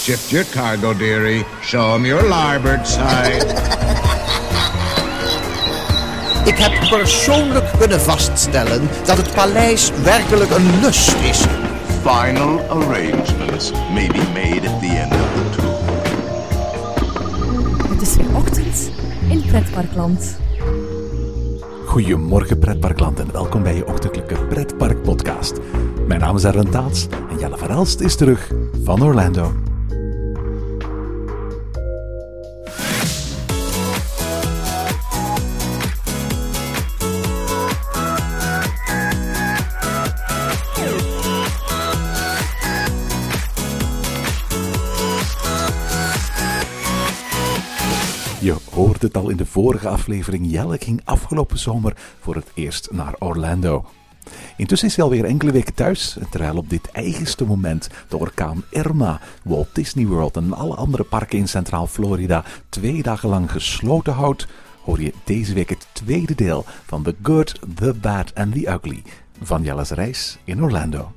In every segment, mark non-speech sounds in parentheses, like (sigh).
Shift your cargo, dearie. Show 'em your larboard side. Ik heb persoonlijk kunnen vaststellen dat het paleis werkelijk een lust is. Final arrangements may be made at the end of the tour. Het is weer ochtend in Pretparkland. Goedemorgen pretparkland en welkom bij je ochtendelijke pretpark podcast. Mijn naam is Erwin Taats en Jelle van Elst is terug van Orlando. Hoorde het al in de vorige aflevering. Jelle ging afgelopen zomer voor het eerst naar Orlando. Intussen is hij alweer enkele weken thuis, terwijl op dit eigenste moment de orkaan Irma Walt Disney World en alle andere parken in Centraal Florida twee dagen lang gesloten houdt, hoor je deze week het tweede deel van The Good, The Bad and The Ugly van Jelle's reis in Orlando.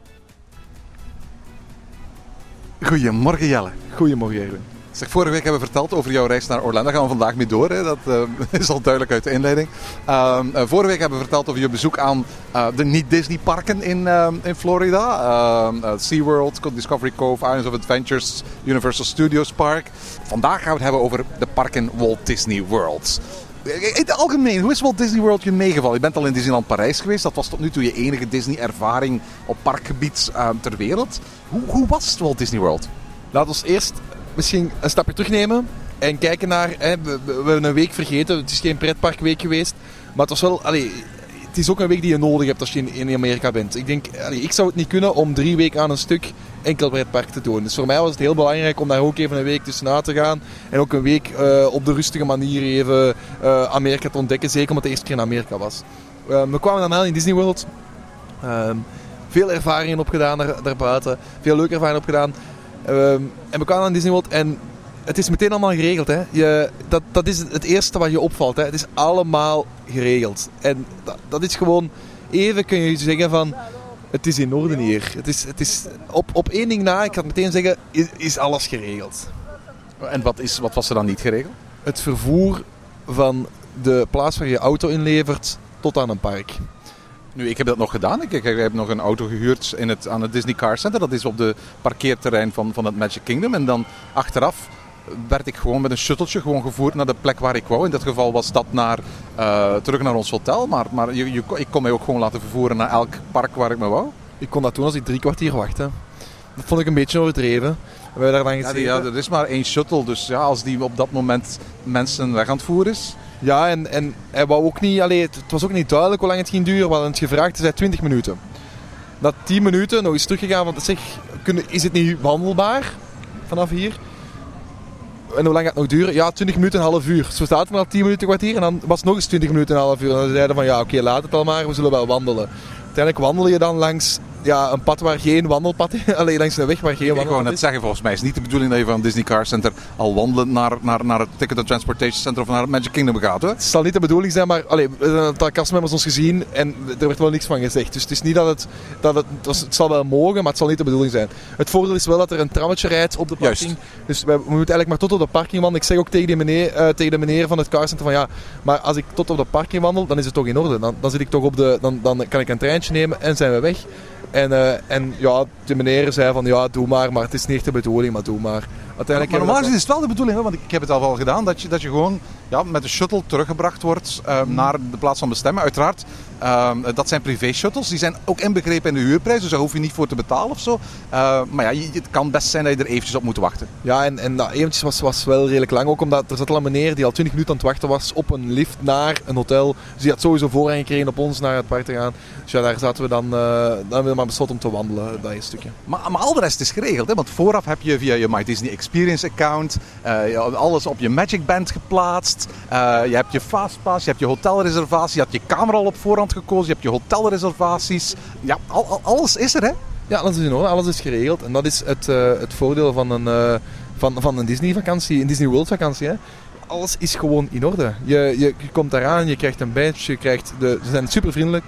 Goedemorgen Jelle. Goedemorgen, Erwin. Zeg, vorige week hebben we verteld over jouw reis naar Orlando. Daar gaan we vandaag mee door. Hè? Dat eh, (laughs) is al duidelijk uit de inleiding. Ehm, eh, vorige week hebben we verteld over je bezoek aan eh, de niet-Disney-parken in, ehm, in Florida. Ehm, SeaWorld, Discovery Cove, Islands of Adventures, Universal Studios Park. Vandaag gaan we het hebben over de parken Walt Disney World. In het algemeen, hoe is Walt Disney World je meegevallen? Je bent al in Disneyland Parijs geweest. Dat was tot nu toe je enige Disney-ervaring op parkgebied ter wereld. Hoe, hoe was Walt Disney World? Laten we eerst misschien een stapje terugnemen en kijken naar. Hè, we, we, hebben een week vergeten, het is geen pretparkweek geweest. Maar het was wel. Allee, het is ook een week die je nodig hebt als je in, Amerika bent. Ik denk, ik zou het niet kunnen om drie weken aan een stuk enkel pretpark te doen. Dus voor mij was het heel belangrijk om daar ook even een week tussenuit te gaan. En ook een week uh, op de rustige manier even uh, Amerika te ontdekken. Zeker omdat het de eerste keer in Amerika was. Uh, we kwamen dan in Disney World. Ehm, veel ervaringen opgedaan daar, daarbuiten. Veel leuke ervaringen opgedaan. Um, en we kwamen aan Disney World en het is meteen allemaal geregeld. Hè. Je, dat, dat is het eerste wat je opvalt. Hè. Het is allemaal geregeld. En dat, dat is gewoon... Even kun je zeggen van... Het is in orde hier. Het is, het is op, op één ding na, ik kan meteen zeggen, is, is alles geregeld. En wat, is, wat was er dan niet geregeld? Het vervoer van de plaats waar je auto inlevert tot aan een park. Nu, ik heb dat nog gedaan. Ik, ik, heb nog een auto gehuurd in het, aan het Disney Car Center. Dat is op de parkeerterrein van, van het Magic Kingdom. En dan achteraf werd ik gewoon met een shuttletje gewoon gevoerd naar de plek waar ik wou. In dat geval was dat naar, uh, terug naar ons hotel. Maar, maar je, je, ik kon mij ook gewoon laten vervoeren naar elk park waar ik me wou. Ik kon dat doen als ik drie kwartier wachtte. Dat vond ik een beetje overdreven. We daar dan ja, die, ja, er is maar één shuttle. Dus ja, als die op dat moment mensen weg aan het voeren is... Ja, en, en hij wou ook niet, allee, het, was ook niet duidelijk hoe lang het ging duren. We het gevraagd, hij zei 20 minuten. Na 10 minuten nog eens teruggegaan, want zeg, kunnen, is het niet wandelbaar vanaf hier? En hoe lang gaat het nog duren? Ja, 20 minuten, een half uur. Zo staat het al 10 minuten, kwartier. En dan was het nog eens 20 minuten, een half uur. En dan zeiden van ja, oké, laat het al maar, we zullen wel wandelen. Uiteindelijk wandel je dan langs ja, een pad waar geen wandelpad is. (laughs) Alleen langs een weg waar geen wandelpad is. Ik wou net zeggen, volgens mij is het niet de bedoeling dat je van Disney Car Center al wandelend naar, naar, naar het Ticket and Transportation Center of naar het Magic Kingdom gaat. Hoor. Het zal niet de bedoeling zijn, maar allee, we hebben een aantal castmembers ons gezien en er werd wel niks van gezegd. Dus het is niet dat het, dat het, het zal wel mogen, maar het zal niet de bedoeling zijn. Het voordeel is wel dat er een trammetje rijdt op de parking. Juist. Dus we, we, moeten eigenlijk maar tot op de parking wandelen. Ik zeg ook tegen, die meneer, uh, tegen de meneer van het car center van ja, maar als ik tot op de parking wandel, dan is het toch in orde. Dan, dan, zit ik toch op de, dan, dan kan ik een treintje nemen en zijn we weg. En, uh, en ja, de meneer zei van ja, doe maar, maar het is niet de bedoeling, maar doe maar. Uiteindelijk maar normaal gezien is het wel de bedoeling, hè? want ik heb het al wel gedaan, dat je, dat je gewoon ja, met de shuttle teruggebracht wordt uh, mm. naar de plaats van bestemming. Uiteraard, uh, dat zijn privé-shuttles, die zijn ook inbegrepen in de huurprijs, dus daar hoef je niet voor te betalen of zo. Uh, maar ja, je, het kan best zijn dat je er eventjes op moet wachten. Ja, en, en dat eventjes was, was wel redelijk lang, ook omdat er zat al een meneer die al 20 minuten aan het wachten was op een lift naar een hotel. Dus die had sowieso voorrang gekregen op ons naar het park te gaan. Dus ja, daar zaten we dan, dan hebben we maar besloten om te wandelen, dat een stukje. Maar, maar al de rest is geregeld, hè? want vooraf heb je via je My Disney Experience account uh, alles op je Magic Band geplaatst. Uh, je hebt je Fastpass, je hebt je hotelreservatie, je hebt je kamer al op voorhand gekozen, je hebt je hotelreservaties. Ja, al, al, alles is er hè? Ja, alles is in orde, alles is geregeld. En dat is het, uh, het voordeel van een, van, van een Disney vakantie, een Disney World vakantie. Hè? Alles is gewoon in orde. Je, je, je komt daaraan, je krijgt een badge, je krijgt de, ze zijn super vriendelijk.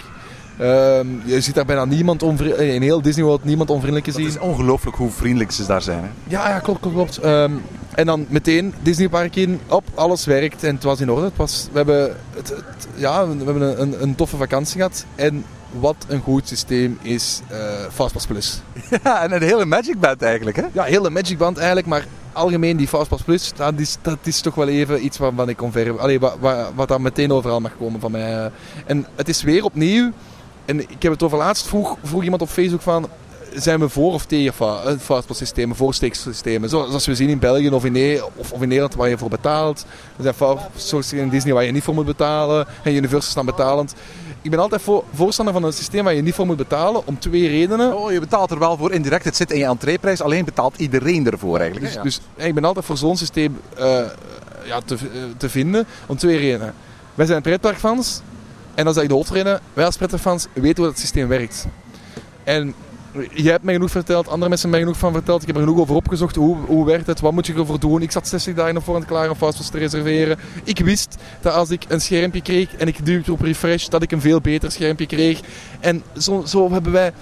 Ehm, je ziet daar bijna niemand onvri- in heel Disney World niemand onvriendelijk Het gezien. is ongelooflijk hoe vriendelijk ze daar zijn. Hè? Ja, ja, klopt, klopt, klopt. Ehm, en dan meteen Disneypark in, op, alles werkt en het was in orde. Het was, we hebben, het, het- ja, we hebben een, een, toffe vakantie gehad. En wat een goed systeem is eh Fastpass Plus. (laughs) Ja, en een hele Magic Band eigenlijk. Hè? Ja, hele Magic Band eigenlijk, maar algemeen die Fastpass Plus, dat is, dat is toch wel even iets waarvan ik omver... Allee, wat, wat, wat daar meteen overal mag komen van mij. En het is weer opnieuw, en ik heb het over laatst, vroeg, vroeg iemand op Facebook van... Zijn we voor of tegen fa- eh, fastpass-systemen, voorsteeksystemen? Zoals we zien in België of in, of, of in Nederland waar je voor betaalt. Er zijn fastpass in Disney waar je niet voor moet betalen. En Universal staan betalend. Ik ben altijd voor, voorstander van een systeem waar je niet voor moet betalen, om twee redenen. Oh, je betaalt er wel voor indirect. Het zit in je entreeprijs. Alleen betaalt iedereen ervoor eigenlijk. Dus, dus ik ben altijd voor zo'n systeem eh, ja, te, eh, te vinden. Om twee redenen. Wij zijn pretparkfans. En dat is eigenlijk de hoofdreden. Wij als pretparkfans weten hoe dat systeem werkt. En jij hebt mij genoeg verteld. Andere mensen hebben mij genoeg van verteld. Ik heb er genoeg over opgezocht. Hoe, hoe werkt het? Wat moet je ervoor doen? Ik zat 60 dagen op voorhand klaar om Fastpass te reserveren. Ik wist dat als ik een schermpje kreeg en ik duwde op refresh, dat ik een veel beter schermpje kreeg. En zo, zo hebben wij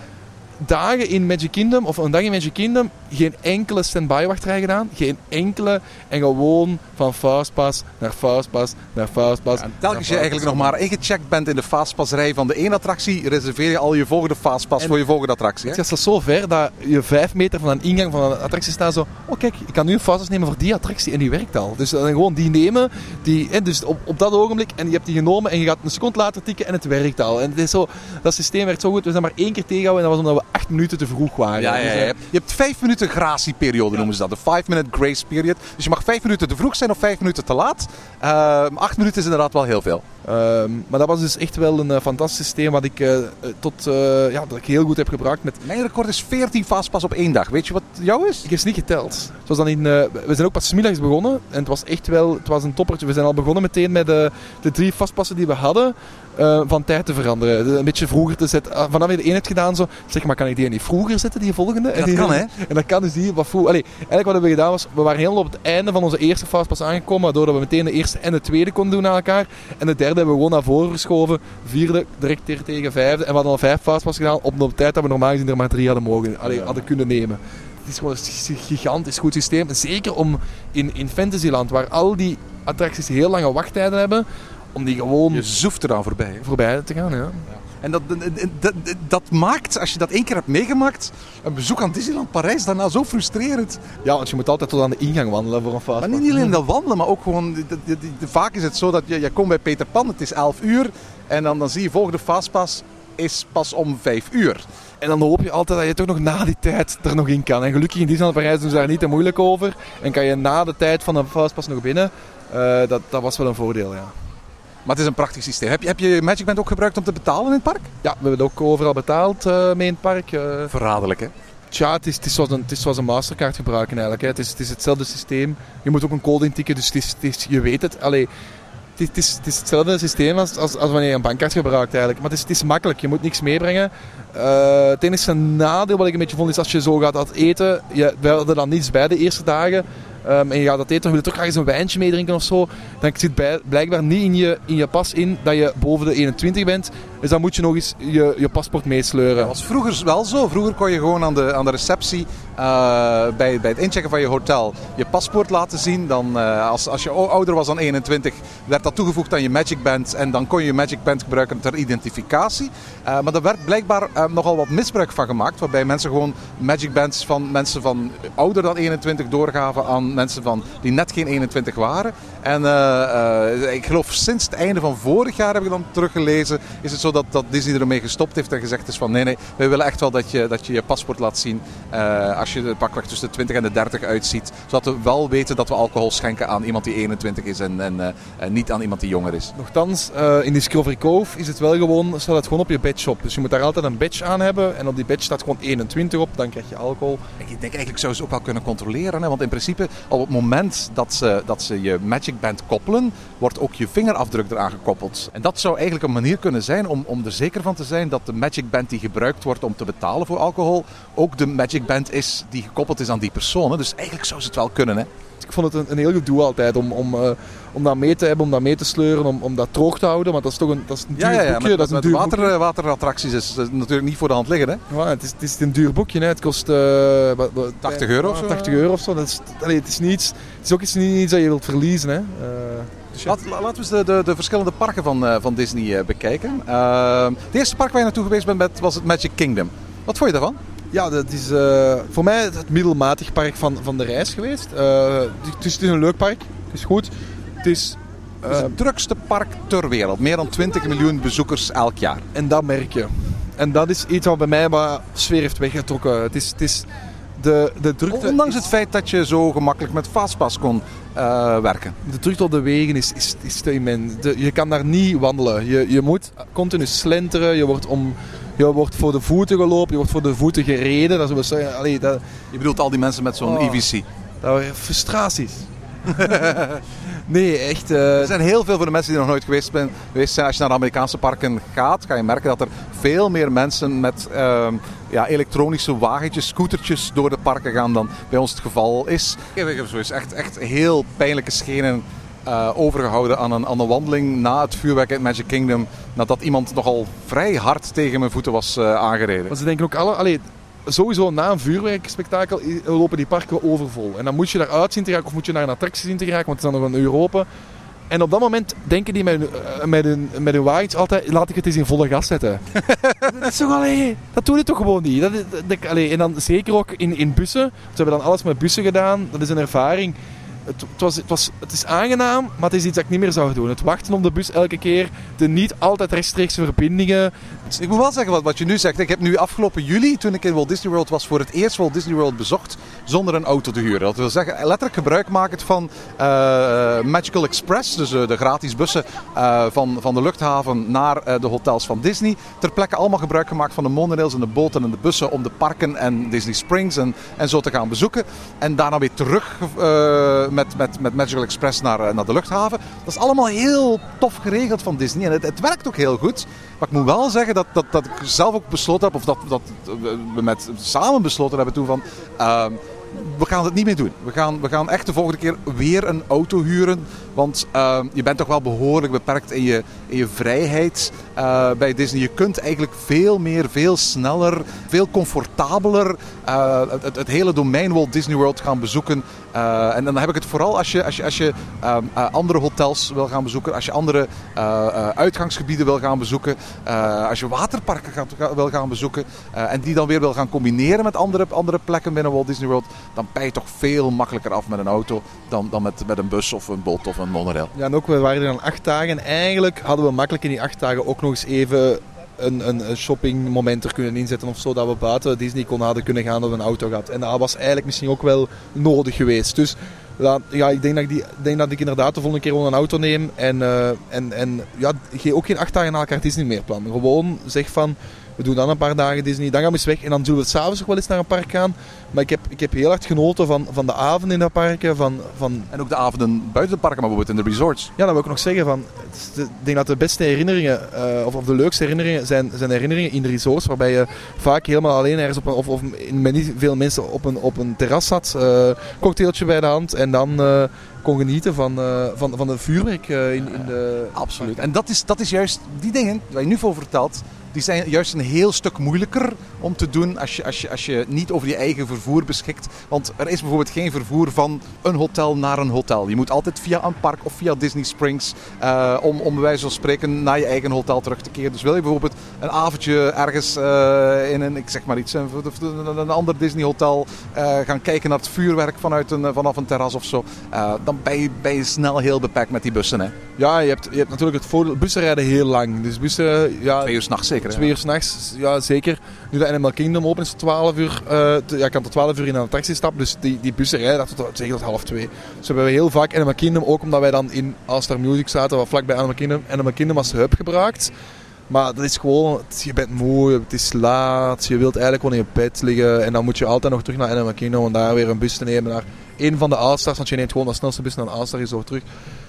dagen in Magic Kingdom, of een dag in Magic Kingdom, geen enkele standby wachtrij gedaan. Geen enkele. En gewoon van Fastpass naar Fastpass naar Fastpass. En telkens je eigenlijk nog maar ingecheckt bent in de fastpassrij van de ene attractie, reserveer je al je volgende fastpass En- voor je volgende attractie. Hè? Het gaat zo ver dat je vijf meter van een ingang van een attractie staat zo... Oh kijk, ik kan nu een fastpass nemen voor die attractie en die werkt al. Dus dan gewoon die nemen, die, hè, dus op, op dat ogenblik, en je hebt die genomen en je gaat een seconde later tikken en het werkt al. En het is zo, dat systeem werkt zo goed. We zijn maar één keer tegengehouden en dat was omdat we acht minuten te vroeg waren. Ja, ja, Dus, ja. eh, Je hebt vijf minuten gratieperiode noemen ze dat. De five minute grace period. Dus je mag vijf minuten te vroeg zijn of vijf minuten te laat. Ehm, acht minuten is inderdaad wel heel veel. Ehm, maar dat was dus echt wel een eh, fantastisch systeem wat ik, eh, tot, eh, ja, dat ik heel goed heb gebruikt. Met, Mijn record is 14 fastpass op één dag. Weet je wat jou is? ik heb ze niet geteld. Het was dan in, eh, we zijn ook pas middags begonnen en het was echt wel het was een toppertje. We zijn al begonnen meteen met de, de drie vastpassen die we hadden eh, van tijd te veranderen. De- Een beetje vroeger te zetten. Ah, vanaf je de één hebt gedaan, zo, zeg maar kan ik die niet vroeger zetten, die volgende? En dat die- kan, hè? (laughs) En dat kan dus die wat vroeg. Allee, eigenlijk wat hebben we gedaan was, we waren helemaal op het einde van onze eerste fastpass aangekomen, waardoor we meteen de eerste en de tweede konden doen na elkaar. En de derde hebben we gewoon naar voren geschoven. Vierde direct tegen- vijfde. En we hadden al vijf fastpass gedaan op de tijd dat we normaal gezien er maar drie hadden mogen, allee, hadden kunnen nemen. Het is gewoon een gigantisch goed systeem. Zeker om in, in Fantasyland, waar al die attracties heel lange wachttijden hebben, om die gewoon Je zoeft eraan voorbij. hè? voorbij te gaan. Ja. En dat, dat, dat, dat maakt, als je dat één keer hebt meegemaakt, een bezoek aan Disneyland Parijs daarna zo frustrerend. ja, want je moet altijd tot aan de ingang wandelen voor een fastpass. Maar niet alleen dat wandelen, maar ook gewoon... de- de- de- de- vaak is het zo dat je, je komt bij Peter Pan, het is 11 uur. En dan, dan zie je volgende fastpass is pas om 5 uur. En dan hoop je altijd dat je toch nog na die tijd er nog in kan. En gelukkig in Disneyland Parijs doen ze daar niet te moeilijk over. En kan je na de tijd van een fastpass nog binnen. Eh, dat, dat was wel een voordeel, ja. Maar het is een prachtig systeem. Heb je, heb je Magic Band ook gebruikt om te betalen in het park? Ja, we hebben het ook overal betaald eh, mee in het park. Eh, Verraderlijk, hè? tja, het is, het, is zoals een, het is zoals een Mastercard gebruiken eigenlijk. Hè. Het, is, het is hetzelfde systeem. Je moet ook een code intikken, dus het is, het is, je weet het. Allee, het, is, het, is, het is hetzelfde systeem als, als, als wanneer je een bankkaart gebruikt eigenlijk. Maar het is, het is makkelijk, je moet niks meebrengen. Eh, het enige nadeel wat ik een beetje vond is als je zo gaat eten. Je, we hadden dan niets bij de eerste dagen. Ehm, en je gaat dat eten, wil je toch graag eens een wijntje meedrinken of zo. Dan zit blijkbaar niet in je, in je pas in dat je boven de 21 bent. Dus dan moet je nog eens je, je paspoort meesleuren. Dat was vroeger wel zo. Vroeger kon je gewoon aan de, aan de receptie eh, bij, bij het inchecken van je hotel je paspoort laten zien. Dan, eh, als, als je ouder was dan 21, werd dat toegevoegd aan je Magic Band. En dan kon je je Magic Band gebruiken ter identificatie. Eh, maar daar werd blijkbaar nogal wat misbruik van gemaakt. Waarbij mensen gewoon Magic Bands van mensen van ouder dan 21 doorgaven aan mensen van, die net geen 21 waren. En ik geloof sinds het einde van vorig jaar, heb ik dan teruggelezen, is het zo dat, dat Disney ermee gestopt heeft en gezegd is van nee, nee, wij willen echt wel dat je dat je, je paspoort laat zien eh, als je er pakweg tussen de 20 en de 30 uitziet. Zodat we wel weten dat we alcohol schenken aan iemand die 21 is en, en, eh, en niet aan iemand die jonger is. Nochtans, eh, in Discovery Cove is het wel gewoon, staat het gewoon op je badge op. Dus je moet daar altijd een badge aan hebben. En op die badge staat gewoon 21 op, dan krijg je alcohol. Ik denk eigenlijk zou ze ook wel kunnen controleren. Hè? Want in principe, op het moment dat ze, dat ze je Magic Band koppelen, wordt ook je vingerafdruk eraan gekoppeld. En dat zou eigenlijk een manier kunnen zijn om om, om er zeker van te zijn dat de Magic Band die gebruikt wordt om te betalen voor alcohol, ook de Magic Band is die gekoppeld is aan die persoon. Dus eigenlijk zou ze het wel kunnen. Hè? Ik vond het een, een heel goed doel altijd om, om, eh, om dat mee te hebben, om dat mee te sleuren, om, om dat droog te houden. Want dat is toch een, dat is een duur boekje. met, dat is een met duur water, boekje. eh, waterattracties is natuurlijk niet voor de hand liggen. Hè? Ja, het, is, het is een duur boekje. Hè. Het kost eh, wat- wat- 80 euro of zo? 80 euro of zo. Dat is, allee, het, is niet, iets- het is ook iets, niet iets dat je wilt verliezen. Hè. Laat, la- laten we eens de, de, de verschillende parken van, eh, van Disney eh, bekijken. Uh, het eerste park waar je naartoe geweest bent met, was het Magic Kingdom. Wat vond je daarvan? Ja, dat is eh, voor mij het middelmatig park van, van de reis geweest. Het, is, het is een leuk park. Het is goed. Het is, Het is het drukste park ter wereld. Meer dan 20 miljoen bezoekers elk jaar. en dat merk je. En dat is iets wat bij mij wat sfeer heeft weggetrokken. Het is, het is de, de drukte... Ondanks het feit dat je zo gemakkelijk met Fastpass kon eh, werken. De drukte op de wegen is, is, is te immens. De- je kan daar niet wandelen. Je, je moet continu slenteren. Je wordt, om, je wordt voor de voeten gelopen. Je wordt voor de voeten gereden. Dat, is, allee, dat, Je bedoelt al die mensen met zo'n Oh. EVC. dat waren frustraties. (laughs) nee, echt. eh, Er zijn heel veel voor de mensen die nog nooit geweest, ben, geweest zijn. Als je naar de Amerikaanse parken gaat, ga je merken dat er veel meer mensen met ehm, ja, elektronische wagentjes, scootertjes door de parken gaan dan bij ons het geval is. Ik heb zo eens echt, echt heel pijnlijke schenen eh, overgehouden aan een, aan een wandeling na het vuurwerk in Magic Kingdom. Nadat iemand nogal vrij hard tegen mijn voeten was eh, aangereden. Want ze denken ook alle... Allee, sowieso na een vuurwerkspektakel i- lopen die parken overvol. En dan moet je daaruit zien te raken of moet je naar een attractie zien te raken, want het is dan nog een uur open. En op dat moment denken die met hun, eh, met hun, met hun wagentje altijd, laat ik het eens in volle gas zetten. (laughs) dat is toch allee, dat doe je toch gewoon niet. Dat, dat, dat- allee, en dan zeker ook in, in bussen. Ze hebben dan alles met bussen gedaan. Dat is een ervaring. Het, het, was, het, was, het is aangenaam, maar het is iets dat ik niet meer zou doen. Het wachten op de bus elke keer, de niet altijd rechtstreekse verbindingen. Ik moet wel zeggen wat, wat je nu zegt. Ik heb nu afgelopen juli, toen ik in Walt Disney World was, voor het eerst Walt Disney World bezocht zonder een auto te huren. Dat wil zeggen, letterlijk gebruik maken van eh, Magical Express, dus eh, de gratis bussen eh, van, van de luchthaven naar de hotels van Disney. Ter plekke allemaal gebruik gemaakt van de monorails en de boten en de bussen om de parken en Disney Springs en, en zo te gaan bezoeken. En daarna weer terug met, met, met Magical Express naar, naar de luchthaven. Dat is allemaal heel tof geregeld van Disney en het, het werkt ook heel goed. Maar ik moet wel zeggen dat, dat, dat ik zelf ook besloten heb, of dat, dat we met samen besloten hebben toen van... ehm, we gaan het niet meer doen. We gaan, we gaan echt de volgende keer weer een auto huren. Want ehm, je bent toch wel behoorlijk beperkt in je, in je vrijheid eh, bij Disney. Je kunt eigenlijk veel meer, veel sneller, veel comfortabeler eh, het, het, hele domein Walt Disney World gaan bezoeken. Eh, en dan heb ik het vooral als je, als je, als je ehm, eh, andere hotels wil gaan bezoeken. Als je andere uitgangsgebieden wil gaan bezoeken. als je waterparken gaat, ga- wil gaan bezoeken. en die dan weer wil gaan combineren met andere, andere plekken binnen Walt Disney World. Dan ben je toch veel makkelijker af met een auto dan, dan met, met een bus of een boot of een monorail. Ja, en ook, we waren er dan acht dagen. En eigenlijk hadden we makkelijk in die acht dagen ook nog eens even een, een, een shoppingmoment er kunnen inzetten of zo. Dat we buiten Disney konden hadden kunnen gaan dat we een auto gehad. En dat was eigenlijk misschien ook wel nodig geweest. Dus ja, ja, ik denk dat ik, die, denk dat ik inderdaad de volgende keer gewoon een auto neem. En, eh, en, en ja, ge- ook geen acht dagen na elkaar Disney meer plan. Gewoon zeg van, we doen dan een paar dagen Disney. Dan gaan we eens weg. En dan zullen we s'avonds nog wel eens naar een park gaan. Maar ik heb, ik heb heel hard genoten van, van de avond in dat parken. Van, van En ook de avonden buiten de parken, maar bijvoorbeeld in de resorts. ja, dat wil ik nog zeggen. Van, het ik denk dat de beste herinneringen, eh, of, of de leukste herinneringen, zijn, zijn herinneringen in de resorts. Waarbij je vaak helemaal alleen ergens op een, of, of met niet veel mensen op een, op een terras zat. eh cocktailtje bij de hand. En dan eh, kon genieten van, eh van, van het vuurwerk eh, in, in de... Absoluut. En dat is, dat is juist die dingen waar je nu voor vertelt. Die zijn juist een heel stuk moeilijker om te doen als je, als, je, als je niet over je eigen vervoer beschikt. Want er is bijvoorbeeld geen vervoer van een hotel naar een hotel. Je moet altijd via een park of via Disney Springs eh, om, om bij wijze van spreken naar je eigen hotel terug te keren. Dus wil je bijvoorbeeld een avondje ergens eh, in een, ik zeg maar iets, een, ander Disney hotel eh, gaan kijken naar het vuurwerk vanuit een, vanaf een terras of zo. dan ben je, ben je snel heel beperkt met die bussen. Hè. Ja, je hebt, je hebt natuurlijk het voordeel. Bussen rijden heel lang. Dus bussen, ja, Twee uur s'nachts zeker. Hè? Twee uur s'nachts, ja zeker. Nu dat Animal Kingdom open is tot 12 uur, te- ja, kan tot 12 uur in een attractie stappen. Dus die, die bussen rijden tot, zeker tot half twee. Dus we hebben heel vaak Animal Kingdom, ook omdat wij dan in All Star Music zaten, wat vlakbij Animal Kingdom, Animal Kingdom als hub gebruikt. Maar dat is gewoon, je bent moe, het is laat, je wilt eigenlijk gewoon in je bed liggen. En dan moet je altijd nog terug naar Animal Kingdom om daar weer een bus te nemen naar een van de All-Stars. Want je neemt gewoon de snelste bus naar een All-Star Resort terug.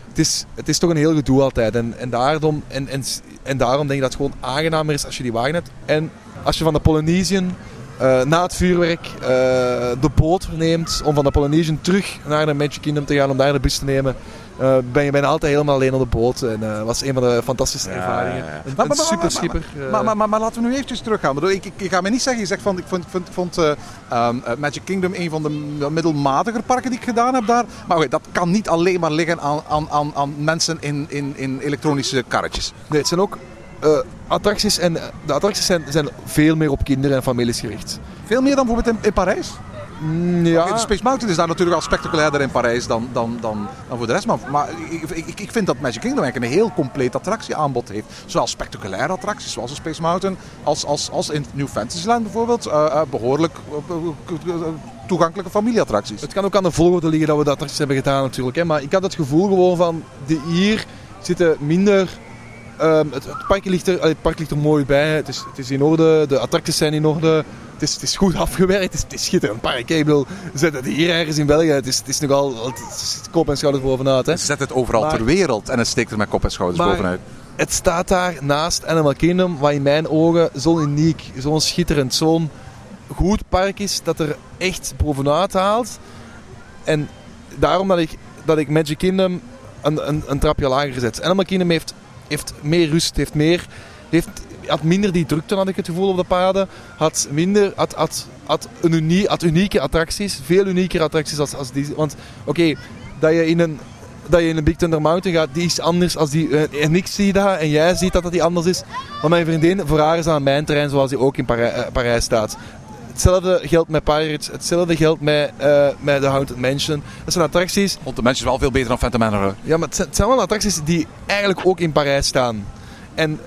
het is, het is toch een heel gedoe altijd. En, en, daarom, en, en, en daarom denk ik dat het gewoon aangenamer is als je die wagen hebt. En als je van de Polynesian eh, na het vuurwerk eh, de boot neemt om van de Polynesian terug naar de Magic Kingdom te gaan om daar de bus te nemen, eh, ben je bijna altijd helemaal alleen op de boot. En dat was een van de fantastische ervaringen. ja, ja. Een, Maar- een maar- super schipper. eh, Maar, maar, maar, maar laten we nu eventjes teruggaan. Ik, bedoel, ik, ik, ik ga me niet zeggen, je zegt van, ik vond, ik vond, eh, ehm, eh, Magic Kingdom een van de middelmatiger parken die ik gedaan heb daar. Maar dat kan niet alleen maar liggen aan, aan, aan, aan mensen in, in, in elektronische karretjes. Nee, het zijn ook eh, attracties. En eh, de attracties zijn, zijn veel meer op kinderen en families gericht. Veel meer dan bijvoorbeeld in, in Parijs. Mm, ja, de Space Mountain is daar natuurlijk al spectaculairder in Parijs dan, dan, dan, dan voor de rest. Maar, maar ik, ik, ik vind dat Magic Kingdom eigenlijk een heel compleet attractieaanbod heeft. Zowel spectaculaire attracties zoals de Space Mountain, als, als, als in New Fantasyland bijvoorbeeld. eh, eh, behoorlijk eh, toegankelijke familieattracties. Het kan ook aan de volgorde liggen dat we dat attracties hebben gedaan natuurlijk. Hè. Maar ik had het gevoel gewoon van, de, hier zitten minder... ehm, het, het, park ligt er, allee, het park ligt er mooi bij. Het is, het is in orde, de attracties zijn in orde. Het is, het is goed afgewerkt, het is, het is schitterend park. Ik bedoel, zetten het hier ergens in België. Het is, het is nogal het is kop en schouders bovenuit. Hè. Zet het overal Maar- ter wereld en het steekt er met kop en schouders Maar- bovenuit. Het staat daar naast Animal Kingdom, wat in mijn ogen zo'n uniek, zo'n schitterend, zo'n goed park is, dat er echt bovenuit haalt. En daarom dat ik, dat ik Magic Kingdom een, een, een trapje lager zet. Animal Kingdom heeft, heeft meer rust, heeft meer... Heeft, had minder die drukte, had ik het gevoel, op de paden. Had minder... Had, had, had, een unie, had unieke attracties. Veel uniekere attracties als, als die... Want, oké, dat je in een... Dat je in een Big Thunder Mountain gaat, die is anders als die... eh, En ik zie dat en jij ziet dat dat die anders is. Maar mijn vriendin, voor haar is dat aan mijn terrein zoals die ook in Parij- eh, Parijs staat. Hetzelfde geldt met Pirates, hetzelfde geldt met, eh, met de Haunted Mansion. Dat zijn attracties Want de mensen is wel veel beter dan Phantom Manor. hè. ja, maar het zijn, het zijn wel attracties die eigenlijk ook in Parijs staan. En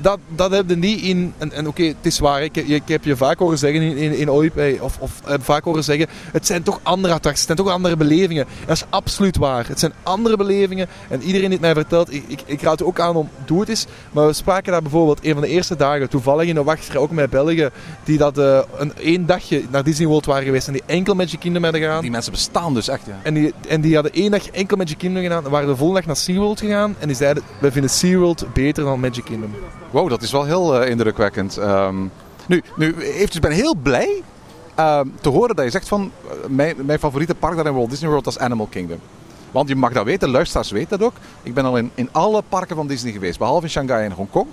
dat, dat heb je niet in... En, en oké, het is waar, ik, ik heb je vaak horen zeggen in, in, in OIP, eh, of, of heb vaak horen zeggen, het zijn toch andere attracties, het zijn toch andere belevingen. Dat is absoluut waar. Het zijn andere belevingen. En iedereen die het mij vertelt, ik, ik, ik raad u ook aan om, doe het eens. Maar we spraken daar bijvoorbeeld een van de eerste dagen, toevallig in de wachtrij, ook met Belgen, die dat eh, een één dagje naar Disney World waren geweest en die enkel Magic Kingdom hebben gedaan. Die mensen bestaan dus echt, ja. En die, en die hadden één dag enkel Magic Kingdom gedaan. En waren de volgende dag naar SeaWorld gegaan. En die zeiden, wij vinden SeaWorld beter dan Magic Kingdom. Wow, dat is wel heel eh, indrukwekkend. Ehm, nu, nu ik ben heel blij ehm, te horen dat je zegt van... eh, mijn, mijn favoriete park daar in Walt Disney World is Animal Kingdom. Want je mag dat weten, luisteraars weten dat ook. Ik ben al in, in alle parken van Disney geweest, behalve in Shanghai en Hongkong.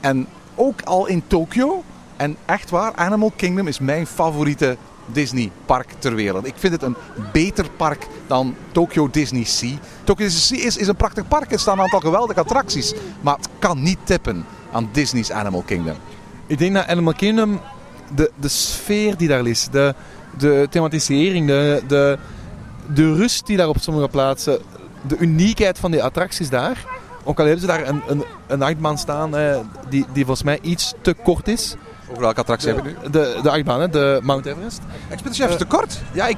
En ook al in Tokio. En echt waar, Animal Kingdom is mijn favoriete Disney park ter wereld. Ik vind het een beter park dan Tokyo Disney Sea. Tokyo Disney Sea is, is een prachtig park. Er staan een aantal geweldige attracties. Maar het kan niet tippen aan Disney's Animal Kingdom. Ik denk dat Animal Kingdom, de, de sfeer die daar is, de, de thematisering, de, de, de rust die daar op sommige plaatsen, de uniekheid van die attracties daar. Ook al hebben ze daar een, een, een achtbaan staan eh, die, die volgens mij iets te kort is. Over welke attractie heb je het nu? De, de achtbaan, hè, de Mount Everest. Expedition Chef is te kort. Ja, ik,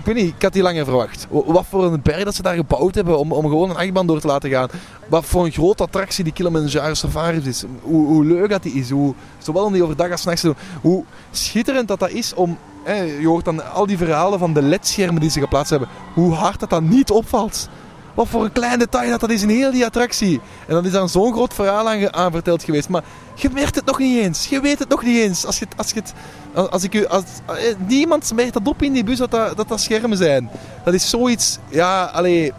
ik weet niet, ik had die langer verwacht. Wa- Wat voor een berg dat ze daar gebouwd hebben om, om gewoon een achtbaan door te laten gaan. Wat voor een grote attractie die Kilimanjaro Safari is. Hoe, hoe leuk dat die is. Hoe, zowel om die overdag als nachts te doen. Hoe schitterend dat dat is om... Hè, je hoort dan al die verhalen van de ledschermen die ze geplaatst hebben. Hoe hard dat dat niet opvalt. Wat voor een klein detail dat dat is in heel die attractie. En dan is daar zo'n groot verhaal aan, verteld geweest. Maar je merkt het nog niet eens. Je weet het nog niet eens. Als, je, als, je het, als, ik u, als, eh, niemand merkt dat op in die bus dat dat, dat dat schermen zijn. Dat is zoiets... Ja, allee...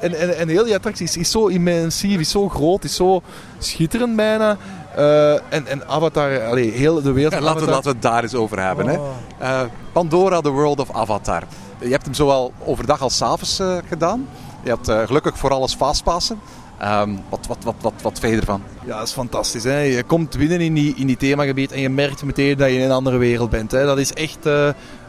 En, en, en heel die attractie is, is zo immensief, is zo groot, is zo schitterend bijna. Eh, en, en Avatar, allee, heel de wereld Ja, laten, we, laten we het daar eens over hebben. Hè. Oh. Eh, Pandora, The World of Avatar. Je hebt hem zowel overdag als 's avonds eh, gedaan. Je eh, gelukkig voor alles fastpassen. Ehm, wat, wat, wat, wat, wat vind je ervan? Ja, dat is fantastisch. Hè? Je komt binnen in die, in die themagebied en je merkt meteen dat je in een andere wereld bent. Hè? Dat is echt eh,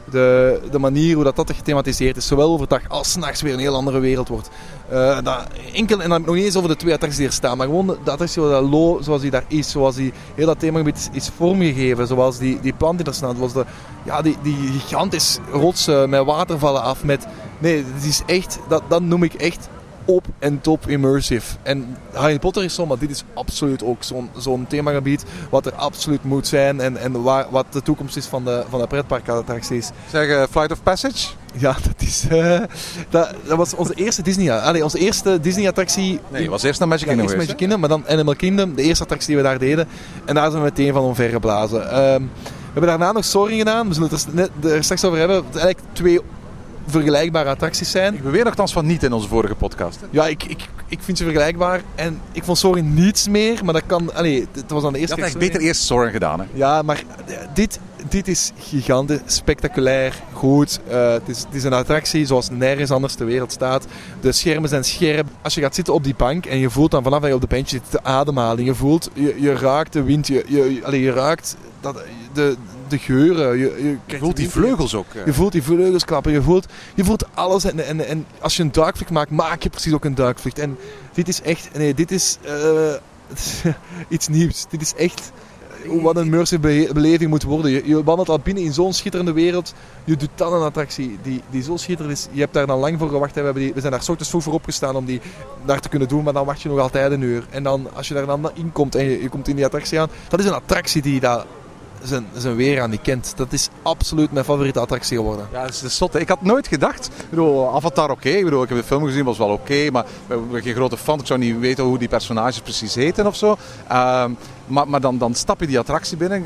de, de manier hoe dat, dat gethematiseerd is. Zowel overdag als 's nachts weer een heel andere wereld wordt. Eh, dat enkel, en dan nog niet eens over de twee attracties die er staan. Maar gewoon de, attractie dat Lo, zoals die daar is. Zoals die, heel dat themagebied is, vormgegeven. Zoals die, die plant die er staat. Zoals de, ja, die, die gigantisch rotsen met watervallen af. Met, nee, het is echt, dat, dat noem ik echt op en top immersive. En Harry Potter is zo, maar dit is absoluut ook zo'n zo'n themagebied wat er absoluut moet zijn en, en waar, wat de toekomst is van de, van de pretparkattracties. Zeg, eh, Flight of Passage? Ja, (laughs) dat is... eh, dat, dat was onze eerste Disney... Allee, onze eerste Disney-attractie... Nee, je was eerst naar Magic Ja, Kingdom eerst geweest, Magic Kingdom, maar dan Animal Kingdom, de eerste attractie die we daar deden. En daar zijn we meteen van omvergeblazen. Ehm we hebben daarna nog Soaring gedaan. We zullen het er, net, er straks over hebben. Eigenlijk twee vergelijkbare attracties zijn. Ik beweer nogthans van niet in onze vorige podcast. Ja, ik, ik, ik vind ze vergelijkbaar. En ik vond Soaring niets meer, maar dat kan... Allee, het was dan de Je eerste had keer eigenlijk beter eerst Soren gedaan. Hè? Ja, maar eh, dit, dit is gigantisch, spectaculair, goed. Eh, het, is, het is een attractie zoals nergens anders ter wereld staat. De schermen zijn scherp. Als je gaat zitten op die bank en je voelt dan vanaf dat je op de bench zit de ademhaling. Je voelt, je, je raakt de wind, je, je, allee, je raakt dat, de, de geuren. Je, je, voelt die vleugels ook. eh. Je voelt die vleugels klappen, je voelt, je voelt alles. En, en, en als je een duikvlucht maakt, maak je precies ook een duikvlucht. En dit is echt, nee, dit is eh, (laughs) iets nieuws. Dit is echt eh, wat een immersive beleving moet worden. Je, je wandelt al binnen in zo'n schitterende wereld. Je doet dan een attractie die, die zo schitterend is. Je hebt daar dan lang voor gewacht. hè. We, hebben die, we zijn daar 's ochtends vroeg voor opgestaan om die daar te kunnen doen. Maar dan wacht je nog altijd een uur. En dan, als je daar dan in komt en je, je komt in die attractie aan. Dat is een attractie die dat zijn, weer aan die kent. Dat is absoluut mijn favoriete attractie geworden. Ja, dat is. Ik had nooit gedacht. Ik bedoel, Avatar oké. Ik heb de film gezien, was wel oké. maar ik ben geen grote fan. Ik zou niet weten hoe die personages precies heten of zo. Ehm, maar maar dan, dan stap je die attractie binnen.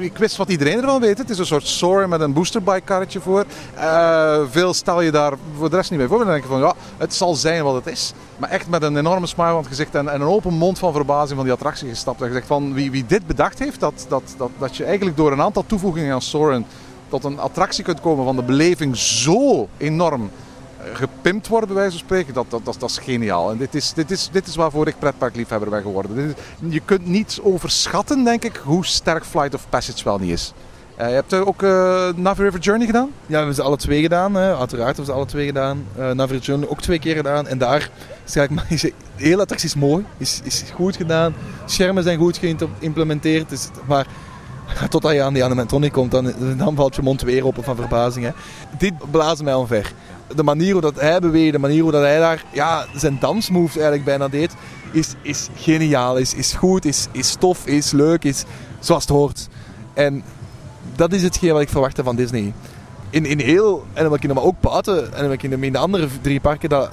Ik, wist wat iedereen ervan weet. Het is een soort Soarin met een boosterbike karretje voor. Eh, veel stel je daar voor de rest niet bij voor. Dan denk je van, ja, het zal zijn wat het is. Maar echt met een enorme smile aan het gezicht en, en een open mond van verbazing van die attractie gestapt. En gezegd van, wie, wie dit bedacht heeft, dat, dat, dat, dat je eigenlijk door een aantal toevoegingen aan Soarin tot een attractie kunt komen van de beleving zo enorm gepimpt wordt, bij wijze van spreken, dat, dat, dat, dat is geniaal. En dit is, dit, is, dit is waarvoor ik pretparkliefhebber ben geworden. Je kunt niet overschatten, denk ik, hoe sterk Flight of Passage wel niet is. Eh, je hebt eh, ook eh Navi River Journey gedaan? Ja, we hebben ze alle twee gedaan. Hè. Uiteraard hebben ze alle twee gedaan. Uh, Navigator Journey ook twee keer gedaan. En daar is eigenlijk maar, (laughs) is, de hele attractie is mooi. Is, is goed gedaan. Schermen zijn goed geïmplementeerd. Dus, maar (laughs) totdat je aan die animatronic komt, dan, dan valt je mond weer open van verbazing. Hè. Dit blazen mij omver. De manier hoe dat hij beweegt, de manier hoe dat hij daar ja, zijn dansmoves eigenlijk bijna deed, is, is geniaal. Is, is goed, is, is tof, is leuk, is zoals het hoort. En dat is hetgeen wat ik verwachtte van Disney. In, in heel Animal Kingdom, maar ook buiten Animal Kingdom, in de andere drie parken, dat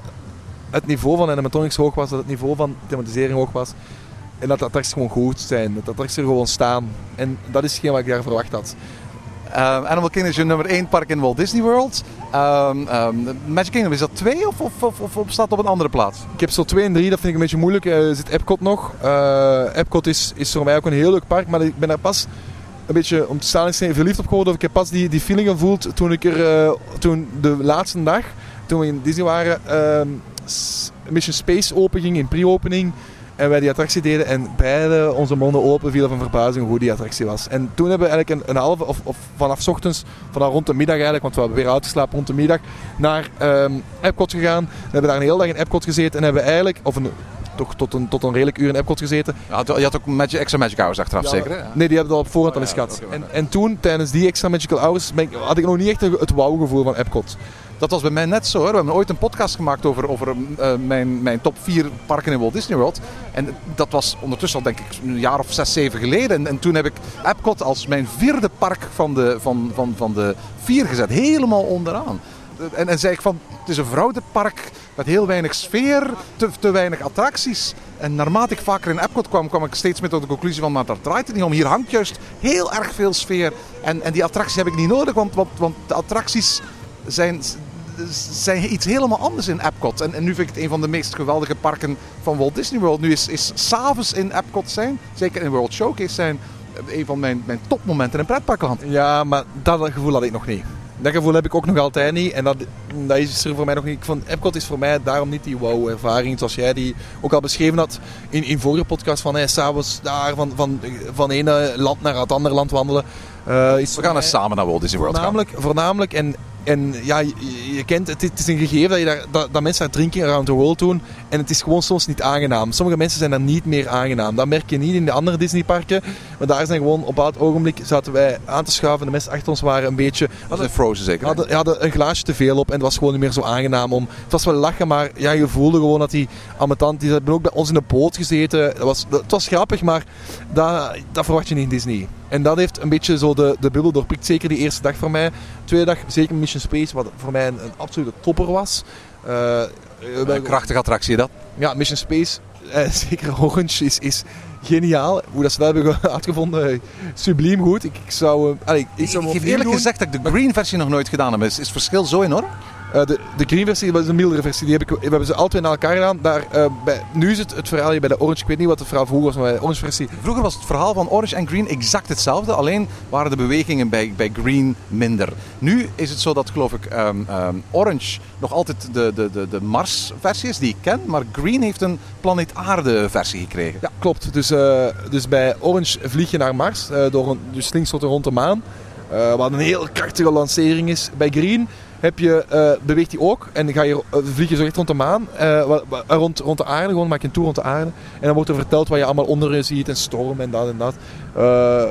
het niveau van animatronics hoog was, dat het niveau van thematisering hoog was. En dat de attracties gewoon goed zijn, dat de attracties er gewoon staan. En dat is hetgeen wat ik daar verwacht had. Eh, Animal Kingdom is je nummer 1 park in Walt Disney World. Ehm, ehm, Magic Kingdom, is dat 2 of, of, of, of, staat op een andere plaats? Ik heb zo 2 en 3, dat vind ik een beetje moeilijk. Er zit Epcot nog. Eh, Epcot is, is voor mij ook een heel leuk park, maar ik ben daar pas een beetje om te staan is verliefd op geworden. Ik heb pas die, die feeling gevoeld toen ik er, uh, toen de laatste dag, toen we in Disney waren, uh, Mission Space open ging in pre-opening. En wij die attractie deden en beide onze monden open vielen van verbazing hoe die attractie was. En toen hebben we eigenlijk een, een halve, of, of vanaf ochtends, vanaf rond de middag eigenlijk, want we hebben weer uitgeslapen rond de middag, naar um, Epcot gegaan. We hebben daar een hele dag in Epcot gezeten en hebben eigenlijk, of een, toch tot een, tot een redelijk uur in Epcot gezeten. Ja, je had ook magic, extra Magic Hours achteraf ja, zeker hè? Nee, die hebben we al op voorhand Oh, al eens ja, gehad. en, en toen, tijdens die extra Magical Hours, ben ik, had ik nog niet echt het wauw-gevoel van Epcot. Dat was bij mij net zo hoor. We hebben ooit een podcast gemaakt over, over uh, mijn, mijn top 4 parken in Walt Disney World. En dat was ondertussen al denk ik een jaar of 6, 7 geleden. En, en toen heb ik Epcot als mijn vierde park van de, van, van, van de vier gezet. Helemaal onderaan. En, en zei ik van, het is een vrouwenpark met heel weinig sfeer, te, te weinig attracties. En naarmate ik vaker in Epcot kwam, kwam ik steeds meer tot de conclusie van, maar daar draait het niet om. Hier hangt juist heel erg veel sfeer. En, en die attracties heb ik niet nodig, want, want, want de attracties zijn, zijn iets helemaal anders in Epcot. En, en, nu vind ik het een van de meest geweldige parken van Walt Disney World. Nu is, is s'avonds in Epcot zijn, zeker in World Showcase zijn, een van mijn, mijn topmomenten in pretparkland. Ja, maar dat gevoel had ik nog niet. Dat gevoel heb ik ook nog altijd niet. En dat, dat is er voor mij nog niet. Van Epcot is voor mij daarom niet die wow-ervaring. Zoals jij die ook al beschreven had in, in vorige podcast. Van hey, s'avonds daar van, van, van ene land naar het andere land wandelen. Uh, is We gaan eens samen naar Walt Disney World voornamelijk, gaan. Voornamelijk. En, en ja, je, je kent het. Het is een gegeven dat, je daar, dat, dat mensen daar drinking around the world doen. En het is gewoon soms niet aangenaam. Sommige mensen zijn daar niet meer aangenaam. Dat merk je niet in de andere Disneyparken. Maar daar zijn gewoon op dat ogenblik zaten wij aan te schuiven. De mensen achter ons waren een beetje... Hadden Frozen zeker? Hadden, hadden een glaasje te veel op. En het was gewoon niet meer zo aangenaam om... Het was wel lachen, maar ja, je voelde gewoon dat die ambetant... Die hebben ook bij ons in de boot gezeten. Dat was, dat, het was grappig, maar dat, dat verwacht je niet in Disney. En dat heeft een beetje zo de, de bubbel doorprikt. Zeker die eerste dag voor mij. Tweede dag, zeker Mission Space, wat voor mij een, een absolute topper was. Eh, eh, Een krachtige attractie dat. ja, Mission Space, eh, (laughs) zeker Orange, is, is geniaal. Hoe dat ze dat hebben ge- (laughs) uitgevonden, subliem goed. Ik, ik zou... allee, ik, Ik, zou ik geef eerlijk doen. gezegd dat ik de green versie nog nooit gedaan heb. Is, is het verschil zo enorm? Eh, de, de green versie is een mildere versie. Die heb ik, we hebben ze twee naar elkaar gedaan. Daar, eh, bij, nu is het het verhaal hier bij de Orange. Ik weet niet wat het verhaal vroeger was, maar bij de Orange versie. Vroeger was het verhaal van orange en green exact hetzelfde. Alleen waren de bewegingen bij, bij green minder. Nu is het zo dat, geloof ik, ehm, ehm, orange nog altijd de, de, de, de Mars-versie is die ik ken. Maar green heeft een planeet aarde-versie gekregen. Ja, klopt. Dus, eh, dus bij Orange vlieg je naar Mars. door een, dus slingshot rond de maan. wat een heel krachtige lancering is. Bij Green heb je, eh, beweegt hij ook. En ga je, eh, vlieg je zo echt rond de maan. eh, rond, rond de aarde. Gewoon maak je een tour rond de aarde. En dan wordt er verteld wat je allemaal onder je ziet. En storm en dat en dat.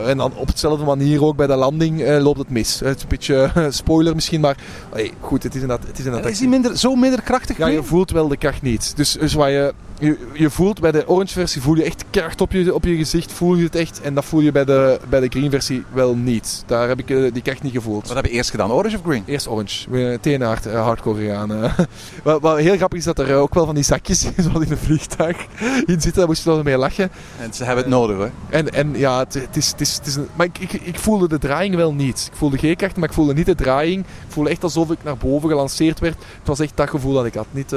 En dan op hetzelfde manier ook bij de landing loopt het mis. Het is een beetje (laughs) spoiler misschien. Maar hey, goed, het is inderdaad... Het is inderdaad Is die minder, zo minder krachtig? ja, je voelt wel de kracht niet. Dus, dus wat je, je, je voelt bij de orange versie voel je echt kracht op je, op je gezicht, voel je het echt. En dat voel je bij de, bij de green versie wel niet. Daar heb ik eh, die kracht niet gevoeld. Wat heb je eerst gedaan, orange of green? Eerst orange, hard, eh, hardcore gegaan. eh. (laughs) wat, wat heel grappig is dat er eh, ook wel van die zakjes, (laughs) in een vliegtuig, (laughs) in zitten. Daar moest je wel mee lachen. En ze hebben het nodig hoor. En, en ja, het, het is, het is, het is een, maar ik, ik, ik voelde de draaiing wel niet. Ik voelde geen kracht, maar ik voelde niet de draaiing. Ik voelde echt alsof ik naar boven gelanceerd werd. Het was echt dat gevoel dat ik had. Niet,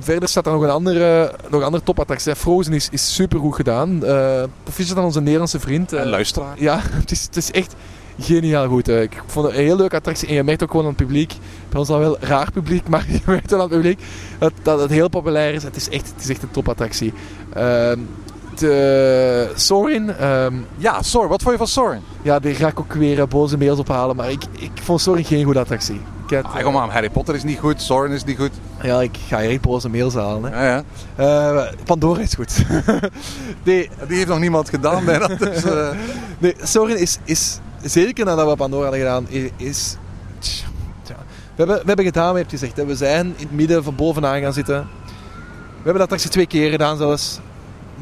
verder staat er nog een andere, nog een andere topattractie. Frozen is, is super goed gedaan. Eh proficiat aan onze Nederlandse vriend. En luisteraar. ja, (laughs) het is, het is echt geniaal goed. eh. Ik vond het een heel leuke attractie. En je merkt ook gewoon aan het publiek. Bij ons al wel raar publiek, (laughs) maar je merkt wel aan het publiek dat, dat het heel populair is. Het is echt, het is echt een topattractie. Ehm de Sorin, ehm, Ja, Soren. Wat vond je van Soren? ja, daar ga ik ook weer boze mails ophalen. Maar ik, ik vond Sorin geen goede attractie. Ah, kom aan, Harry Potter is niet goed, Soren is niet goed. ja, ik ga hier echt boze mails halen. Hè. Ja, ja. Eh, Pandora is goed. (laughs) nee, Die heeft nog niemand gedaan bijna. Dus, eh, (laughs) Nee, Sorin is, is zeker nadat we Pandora hadden gedaan, is... tja. We, hebben, we hebben gedaan, we hebben gezegd, hè, we zijn in het midden van bovenaan gaan zitten. We hebben dat attractie twee keer gedaan zelfs.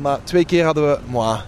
Maar twee keer hadden we... Mwah.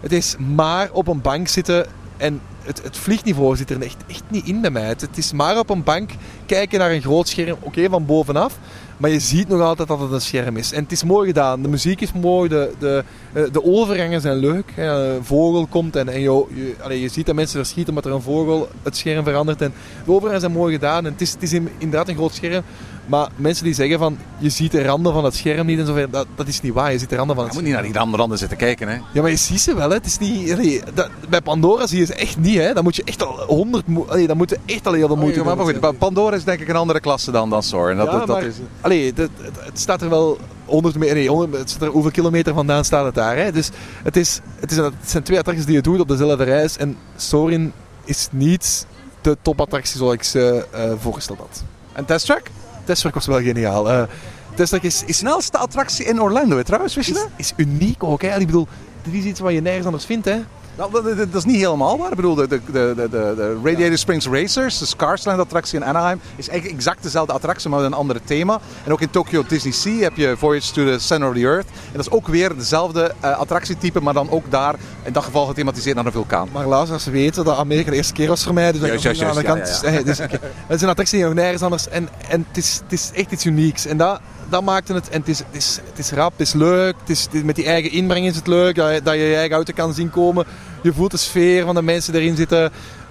Het is maar op een bank zitten en het, het vliegniveau zit er echt, echt niet in bij mij. Het, het is maar op een bank kijken naar een groot scherm, oké, van bovenaf. Maar je ziet nog altijd dat het een scherm is. En het is mooi gedaan. De muziek is mooi. De, de, eh, de overgangen zijn leuk. Een vogel komt en, en je, je, je ziet dat mensen verschieten omdat er een vogel het scherm verandert. En de overgangen zijn mooi gedaan. En het is, het is in- inderdaad een groot scherm. Maar mensen die zeggen van je ziet de randen van het scherm niet en zo, dat, dat is niet waar. Je ziet de randen van je het moet niet naar die andere randen zitten kijken. Hè. ja, maar je ziet ze wel, hè. Het is niet... allee, dat, bij Pandora zie je ze echt niet, hè. Dan moet je echt al honderd... mo- allee, Dan moet je echt al heel veel moeite Oh, ja, maar goed, Pa- Pandora is denk ik een andere klasse dan, dan Soren. Dat, Ja, dat, dat maar- is, Allee, het, het staat er wel 100 meter... Nee, 100, het er, hoeveel kilometer vandaan staat het daar, hè. Dus het, is, het, is, het zijn twee attracties die je doet op dezelfde reis. En Sorin is niet de topattractie zoals ik ze eh, voorgesteld had. en Test Track? Testwerk was wel geniaal. Testwerk is, is, Snelste attractie in Orlando, hè, trouwens, wist je is, dat? is uniek ook, hè. Ik bedoel, dit is iets wat je nergens anders vindt, hè. Nou, dat, is niet helemaal waar. Ik bedoel, de, de, de, de, Radiator Springs Racers, de Scarsland attractie in Anaheim, is eigenlijk exact dezelfde attractie, maar met een andere thema. En ook in Tokyo Disney Sea heb je Voyage to the Center of the Earth. En dat is ook weer dezelfde eh, attractietype, maar dan ook daar, in dat geval gethematiseerd naar een vulkaan. Maar luisteraars weten dat Amerika de eerste keer was voor mij. Dus Juist, juist, aan de kant. ja, ja. (laughs) Dus, oké. Het is een attractie die nog nergens anders. En, en het, is, het is echt iets unieks. En dat, dat maakte het. En het is, het is, het is rap, het is leuk. Het is, met die eigen inbreng is het leuk. Dat je, dat je je eigen auto kan zien komen. Je voelt de sfeer van de mensen erin zitten.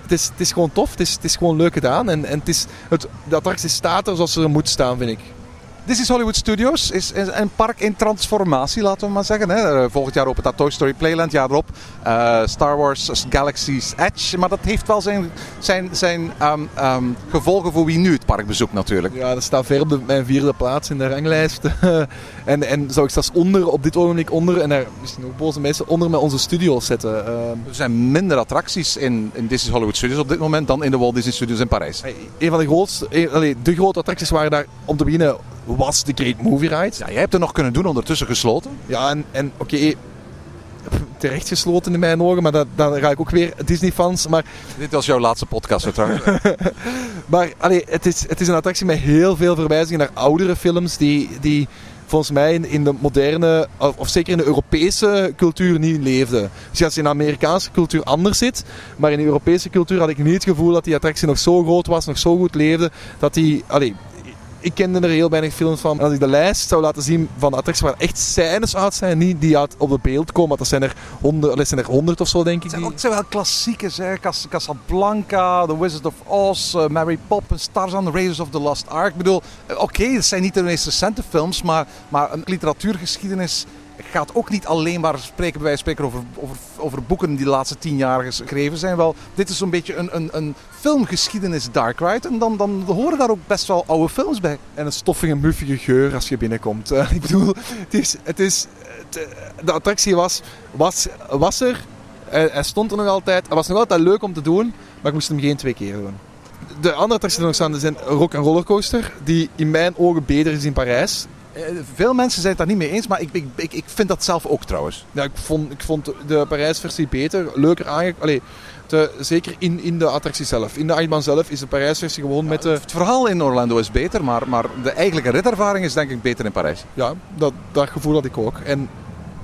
Het is, het is gewoon tof. Het is, het is gewoon leuk gedaan. En, en het is, het, de attractie staat er zoals ze er moet staan, vind ik. This is Hollywood Studios is een park in transformatie, laten we maar zeggen. Hè. Eh, Volgend jaar opent dat Toy Story Playland, jaar erop eh, Star Wars Galaxy's Edge. Maar dat heeft wel zijn, zijn, zijn ehm, ehm, gevolgen voor wie nu het park bezoekt natuurlijk. Ja, dat staat ver op mijn vierde plaats in de ranglijst. (laughs) en, en zou ik zelfs onder, op dit ogenblik onder, en daar misschien ook boze mensen, onder met onze studio's zetten. Ehm, Er zijn minder attracties in, in Disney Hollywood Studios op dit moment dan in de Walt Disney Studios in Parijs. een van de grootste, een- de grote attracties waren daar, om te beginnen, was de Great Movie Ride. Ja, jij hebt er nog kunnen doen, ondertussen gesloten. Ja, en, en oké, terecht gesloten in mijn ogen, maar dat, dan ga ik ook weer Disney-fans. Maar, Dit was jouw laatste podcast, trouwens. (laughs) maar allee, het, is, het is een attractie met heel veel verwijzingen naar oudere films die... die volgens mij in, de moderne, of, of zeker in de Europese cultuur niet leefde. Dus als je in de Amerikaanse cultuur anders zit, maar in de Europese cultuur had ik niet het gevoel dat die attractie nog zo groot was, nog zo goed leefde, dat die, allee, ik kende er heel weinig films van. Als ik de lijst zou laten zien van attracties waar echt scènes uit zijn, niet die uit op het beeld komen, want dat zijn er honderd, zijn er honderd of zo denk ik. Het zijn, ook, het zijn wel klassiekers, hè. Cas- Casablanca, The Wizard of Oz, eh, Mary Poppins, Tarzan, Raiders of the Lost Ark. Ik bedoel, eh, oké, het zijn niet de meest recente films, maar, maar een literatuurgeschiedenis gaat ook niet alleen maar spreken, bij spreken over, over, over boeken die de laatste tien jaar geschreven zijn. Wel, dit is zo'n beetje een, een, een filmgeschiedenis dark ride en dan, dan horen daar ook best wel oude films bij. En een stoffige, muffige geur als je binnenkomt. (laughs) Eh, ik bedoel, het is, het is, eh, de attractie was, was, was er. Hij, stond er nog altijd. Het was nog altijd leuk om te doen, maar ik moest hem geen twee keer doen. De andere attracties die nog staan zijn Rock and Roller Coaster, die in mijn ogen beter is in Parijs. Eh, Veel mensen zijn het daar niet mee eens, maar ik, ik, ik, vind dat zelf ook trouwens. Ja, ik, vond, ik vond de Parijsversie beter, leuker aange... Allee, de, zeker in, in de attractie zelf. In de achtbaan zelf is de Parijsversie gewoon met de... Het verhaal in Orlando is beter, maar, maar de eigenlijke ritervaring is denk ik beter in Parijs. Ja, dat, dat gevoel had ik ook. En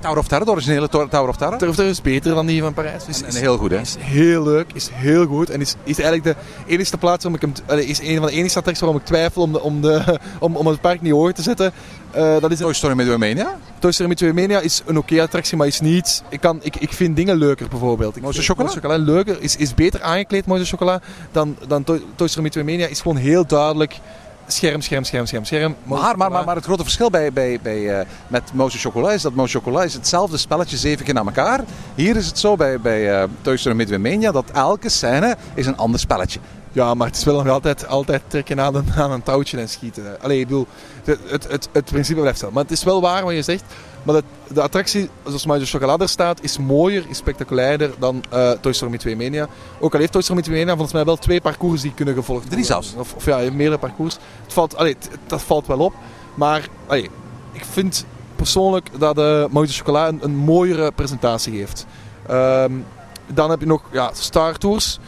Tower of Terror, de originele Tower of Terror. Turf is beter dan die van Parijs. Is, En heel goed, hè? Is heel leuk, is heel goed. En is, is eigenlijk de enige plaats waarom ik hem... is een van de enige attracties waarom ik twijfel om, de, om, de, (laughs) om, om het park niet hoger te zetten. Eh, dat is Toy Story Mania. Toy Story Mania is een oké attractie, maar is niet... Ik, kan, ik, ik vind dingen leuker bijvoorbeeld. Ik vind chocola? Chocola leuker, is, is beter aangekleed, Mooiste chocola, dan, dan Toy, Toy Story Mania. Is gewoon heel duidelijk scherm, scherm, scherm, scherm, scherm. Maar, maar, maar, maar het grote verschil bij, bij, bij, eh, met Mouse Chocolat is dat Mouse Chocolat is hetzelfde spelletje zeven keer na elkaar. Hier is het zo bij, bij Toy Story Midway Mania dat elke scène is een ander spelletje. Ja, maar het is wel nog altijd, altijd trekken aan een, aan een touwtje en schieten. Allee, ik bedoel, het, het, het, het principe blijft hetzelfde. Maar het is wel waar wat je zegt. Maar de, de attractie, zoals maar de chocolade er staat, is mooier, is spectaculairder dan eh, Toy Story Midway Mania. Ook al heeft Toy Story Midway Mania volgens mij wel twee parcours die kunnen gevolgd worden. Drie zelfs. Of, of ja, meerdere parcours. Het valt, allee, het- dat valt wel op. Maar allee, ik vind persoonlijk dat de uh, Mooie Chocola een, een mooiere presentatie geeft. Ehm, dan heb je nog ja, Star Tours.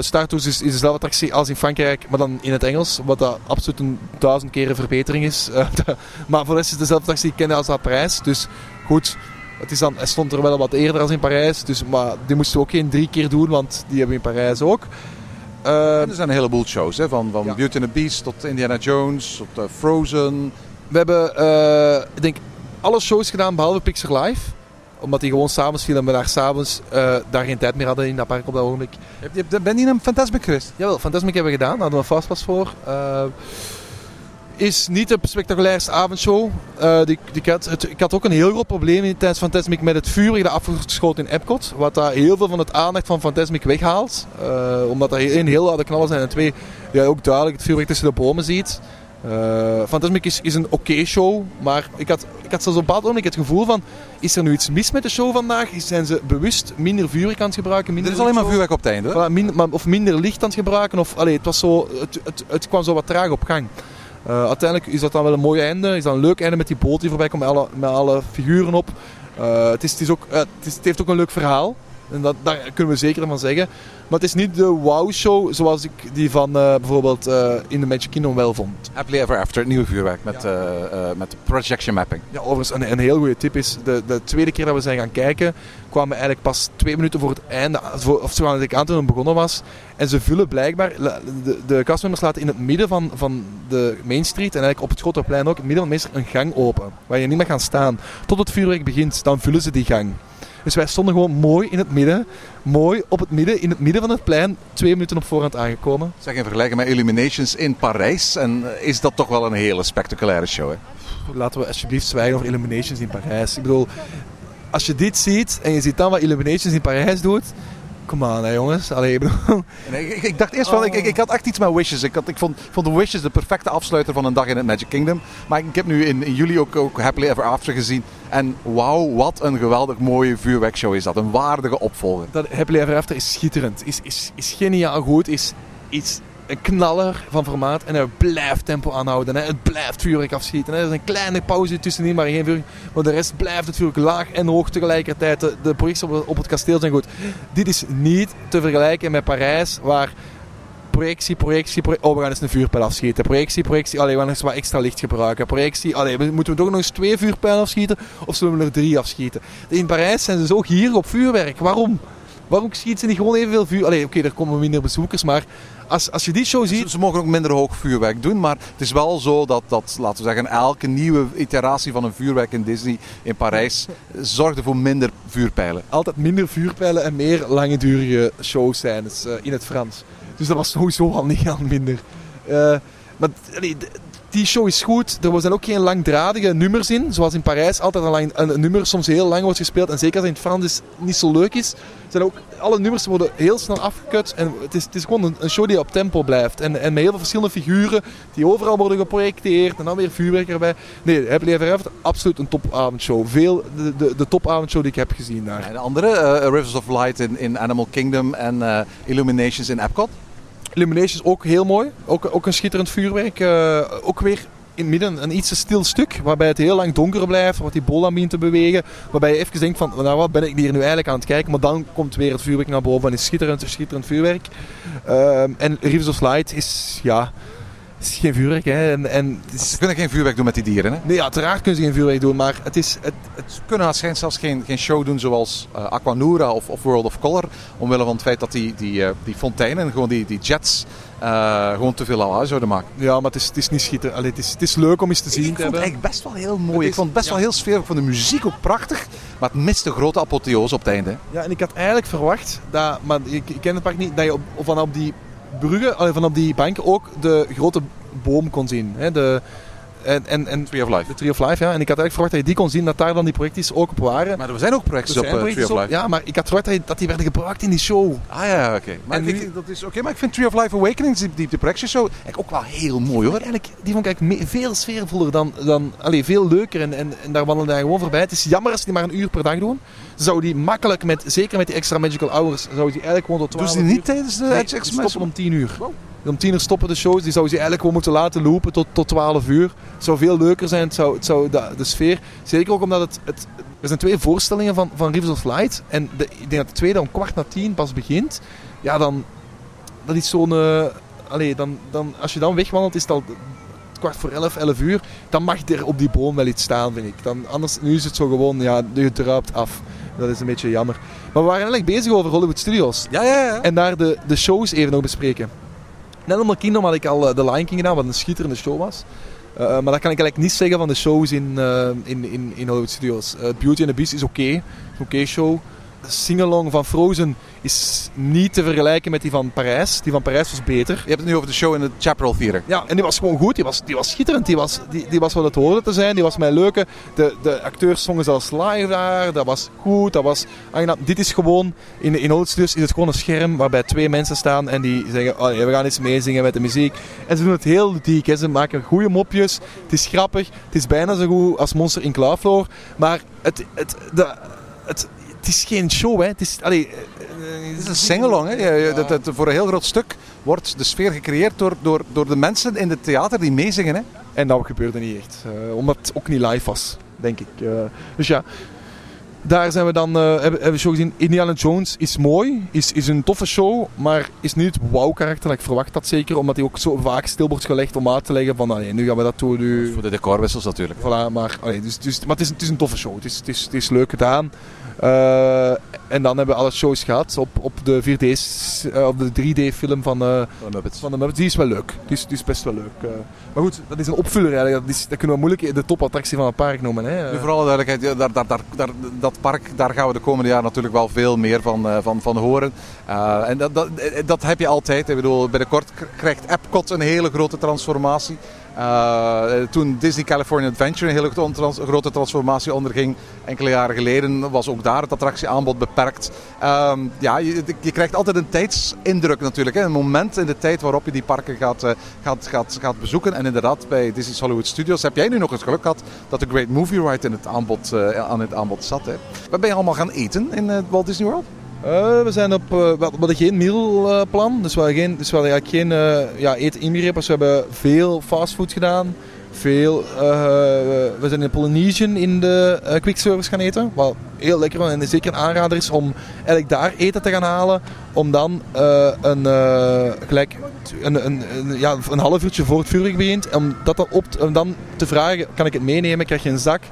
Star Tours is, is dezelfde attractie als in Frankrijk, maar dan in het Engels. Wat dat absoluut een duizend keer een verbetering is. (laughs) Eh, maar voor de rest is het dezelfde attractie die ik kende als uit Parijs. Dus goed, het is dan, hij stond er wel wat eerder als in Parijs. Dus, maar die moesten we ook geen drie keer doen, want die hebben we in Parijs ook. Eh, er zijn een heleboel shows, hè, van, van Ja. Beauty and the Beast tot Indiana Jones, tot Frozen. we hebben, ik denk, alle shows gedaan behalve Pixar Live. Omdat die gewoon s'avonds viel en we daar s'avonds eh daar geen tijd meer hadden in dat park op dat ogenblik. Je Ben je in een Fantasmic geweest? Jawel, Fantasmic hebben we gedaan. Daar hadden we een fastpass voor. Eh, is niet de spectaculairste avondshow eh, die, die ik had. Het- ik had ook een heel groot probleem in tijdens Fantasmic met het vuur dat afgeschoten in Epcot. Wat daar heel veel van het aandacht van Fantasmic weghaalt. Omdat er één heel harde knallen zijn en twee ja, ook duidelijk het vuurwerk tussen de bomen ziet. Eh Fantasmic is, is een oké show, maar ik had, ik had zelfs op een ogenblik het gevoel van... Is er nu iets mis met de show vandaag? Zijn ze bewust minder vuurwerk aan het gebruiken? Er Minder is alleen maar vuurwerk op het einde. hè? Voilà, min- maar- of minder licht aan het gebruiken. Of, allee, het, was zo, het, het, het kwam zo wat traag op gang. Eh, uiteindelijk is dat dan wel een mooi einde. Is dat een leuk einde met die boot die voorbij komt met alle, met alle figuren op. Eh, het, is, het, is ook, het, is, het heeft ook een leuk verhaal. En dat, daar kunnen we zeker van zeggen. Maar het is niet de wow-show zoals ik die van eh, bijvoorbeeld eh, in The Magic Kingdom wel vond. Happily Ever After, het nieuwe vuurwerk met, eh, met projection mapping. Ja, overigens, een, een heel goede tip is, de, de tweede keer dat we zijn gaan kijken, kwamen we eigenlijk pas twee minuten voor het einde, voor, of zo aan het aan toen het begonnen was. En ze vullen blijkbaar, de, de castmembers laten in het midden van, van de Main Street, en eigenlijk op het Schotterplein ook, in het midden van de een gang open, waar je niet meer gaat staan. Tot het vuurwerk begint, dan vullen ze die gang. Dus wij stonden gewoon mooi in het midden, mooi op het midden, in het midden van het plein, twee minuten op voorhand aangekomen. Zeg in vergelijking met Illuminations in Parijs. En eh, is dat toch wel een hele spectaculaire show. Hè? Laten we alsjeblieft zwijgen over Illuminations in Parijs. Ik bedoel, als je dit ziet en je ziet dan wat Illuminations in Parijs doet. Aan, hè jongens. Allee, ik (laughs) ik, ik, dacht eerst van, ik, ik, ik had echt iets met Wishes. Ik, had, ik vond, vond de Wishes de perfecte afsluiter van een dag in het Magic Kingdom. Maar ik heb nu in, in juli ook, ook Happily Ever After gezien. En wauw, wat een geweldig mooie vuurwerkshow is dat. Een waardige opvolger. dat Happily Ever After is schitterend. Is, is, is geniaal goed. Is, is een knaller van formaat. En hij blijft tempo aanhouden. Het blijft vuurwerk afschieten. Er is een kleine pauze tussenin, maar geen vuurwerk. Maar de rest blijft vuurwerk laag en hoog tegelijkertijd. De, projecties op, het kasteel zijn goed. Dit is niet te vergelijken met Parijs, waar projectie, projectie, projectie. Oh, we gaan eens een vuurpijl afschieten. Projectie, projectie. Allee, we gaan eens wat extra licht gebruiken. Projectie. Allee, moeten we toch nog eens twee vuurpijlen afschieten? Of zullen we er drie afschieten? In Parijs zijn ze zo gierig op vuurwerk. Waarom? Waarom schieten ze niet gewoon evenveel vuur? Allee, oké, er komen minder bezoekers, maar als, als je die show ziet... ze mogen ook minder hoog vuurwerk doen, maar het is wel zo dat, dat, laten we zeggen, elke nieuwe iteratie van een vuurwerk in Disney in Parijs zorgde voor minder vuurpijlen. altijd minder vuurpijlen en meer langdurige showscènes eh in het Frans. Dus dat was sowieso al niet aan minder. Eh, maar die show is goed. Er zijn ook geen langdradige nummers in. Zoals in Parijs altijd een, nummer soms heel lang wordt gespeeld. En zeker als in het Frans is, niet zo leuk is. Zijn ook, alle nummers worden heel snel afgekut. En het is, het is gewoon een, show die op tempo blijft. En, en met heel veel verschillende figuren die overal worden geprojecteerd. En dan weer vuurwerk erbij. Nee, Ever After, absoluut een topavondshow. Veel de, de, de topavondshow die ik heb gezien daar. En de andere, eh, Rivers of Light in, in Animal Kingdom en eh, Illuminations in Epcot. Illuminations ook heel mooi. Ook, ook een schitterend vuurwerk. Eh, ook weer in het midden een iets stil stuk. Waarbij het heel lang donker blijft. Wat die bol aan begint te bewegen. Waarbij je even denkt van, nou wat ben ik hier nu eigenlijk aan het kijken. Maar dan komt weer het vuurwerk naar boven. En is schitterend, schitterend vuurwerk. Ehm, en Rivers of Light is, ja, is geen vuurwerk. Hè. En, en het is- Ze kunnen geen vuurwerk doen met die dieren. Hè? nee, uiteraard kunnen ze geen vuurwerk doen. Maar het is, het, het Ze kunnen waarschijnlijk zelfs geen, geen show doen zoals eh, Aquanura of, of World of Color. Omwille van het feit dat die, die, eh, die fonteinen, gewoon die, die jets, eh, gewoon te veel lawaai zouden maken. ja, maar het is, het is niet schitterend. Allee, het, is, het is leuk om eens te zien ik vond het eigenlijk best wel heel mooi. Het ik vond het best ja. wel heel sfeerlijk. Ik vond de muziek ook prachtig. Maar het miste grote apotheose op het einde. Ja, en ik had eigenlijk verwacht, dat, maar ik, ik ken het park niet, dat je op, van op die allee, van op die banken ook de grote boom kon zien. De, en, en, en Tree of Life. de Tree of Life, ja. En ik had eigenlijk verwacht dat je die kon zien, dat daar dan die projecties ook op waren. Maar er zijn ook projecties Er op eh, Tree of op- Life. Ja, maar ik had verwacht dat, je- dat die werden gebruikt in die show. Ah ja, oké. Maar, nu- dat is oké, maar ik vind Tree of Life Awakening, die, die, die projectieshow, eigenlijk ook wel heel mooi hoor. Eigenlijk, die vond ik eigenlijk veel sfeervoller dan, dan allee, veel leuker. En, en, en daar wandelde hij gewoon voorbij. Het is jammer als die maar een uur per dag doen. Zouden die makkelijk, met, zeker met die extra magical hours, zouden die eigenlijk gewoon tot Doen 12 ze die uur- niet tijdens de Nee, stoppen om 10 uur. Om 10 uur stoppen de shows. Die zouden ze eigenlijk gewoon moeten laten lopen tot, tot 12 uur. Het zou veel leuker zijn. Het zou, het zou de, de sfeer. Zeker ook omdat het, het. Er zijn twee voorstellingen van, van Rivers of Light. En de, ik denk dat de tweede om kwart na tien pas begint. Ja, dan. Dat is zo'n. allee, dan, dan, als je dan wegwandelt, is het al kwart voor 11, 11 uur. Dan mag er op die boom wel iets staan, vind ik. Dan, anders, nu is het zo gewoon. Ja, je druipt af. Dat is een beetje jammer. Maar we waren eigenlijk bezig over Hollywood Studios. Ja, ja, ja. En daar de, de shows even nog bespreken. Net Kingdom had ik al eh, The Lion King gedaan, wat een schitterende show was. Eh, maar dat kan ik eigenlijk niet zeggen van de shows in, eh, in, in, in Hollywood Studios. Eh, Beauty and the Beast is oké. Oké show. De sing-along van Frozen is niet te vergelijken met die van Parijs. Die van Parijs was beter. Je hebt het nu over de show in het Chaparral Theater. Ja, en die was gewoon goed. Die was, die was schitterend. Die was, die, die was wat het hoorde te zijn. Die was mij leuke. De, de acteurs zongen zelfs live daar. Dat was goed. Dat was aangenaam. Dit is gewoon, in, in Hollywood Studios is het gewoon een scherm waarbij twee mensen staan en die zeggen, oh, we gaan eens meezingen met de muziek. En ze doen het heel ludiek. Hè. Ze maken goede mopjes. Het is grappig. Het is bijna zo goed als Monster in Cloudfloor. Maar het, het, de, het, het is geen show. Hè. Het is, allee, eh, Het is een sing-along. hè. Je- dat- dat- Voor een heel groot stuk wordt de sfeer gecreëerd door, door, door de mensen in het theater die meezingen. Hè. En dat gebeurde niet echt. eh, omdat het ook niet live was, denk ik. Eh, dus ja, daar zijn we dan, eh, hebben, hebben we show gezien. Indiana Jones is mooi, is, is een toffe show, maar is niet het wow-karakter. Ik verwacht dat zeker, omdat hij ook zo vaak stil wordt gelegd om uit te leggen van, allee, nu gaan we dat doen. Nu, Voor de decorwissels natuurlijk. Voilà, maar, allee, dus, dus, maar het, is, het is een toffe show. Het is, het is, het is leuk gedaan. Eh, en dan hebben we alle shows gehad op, op de 4D's, eh, op de 3D-film van, eh, van de Muppets. Die is wel leuk. Die is, die is best wel leuk. maar goed, dat is een opvuller eigenlijk. Dat, is, dat kunnen we moeilijk de topattractie van het park noemen. Hè. Nu, voor alle duidelijkheid, daar, daar, dat park, daar gaan we de komende jaren natuurlijk wel veel meer van, van, van horen. En dat, dat, dat heb je altijd. Ik bedoel, binnenkort krijgt Epcot een hele grote transformatie. Eh, toen Disney California Adventure een hele trans- grote transformatie onderging, enkele jaren geleden, was ook daar het attractieaanbod beperkt. Ehm, ja, je, je krijgt altijd een tijdsindruk natuurlijk. Hè? Een moment in de tijd waarop je die parken gaat, eh, gaat, gaat, gaat bezoeken. En inderdaad, bij Disney's Hollywood Studios heb jij nu nog het geluk gehad dat de Great Movie Ride in het aanbod, eh, aan het aanbod zat. Hè? Waar ben je allemaal gaan eten in Walt Disney World? Eh, we zijn op, eh, we hadden geen mealplan, dus we hadden, geen, dus we eigenlijk geen eh, ja, eten inbegrepen. Dus we hebben veel fastfood gedaan. Veel, we zijn in Polynesian in de quick service gaan eten. Wat heel lekker en zeker een aanrader is om eigenlijk daar eten te gaan halen. Om dan een, gelijk een, een, ja, een half uurtje voor het vuurwerk begint. Om, dat op, om dan te vragen, kan ik het meenemen? Krijg je een zak?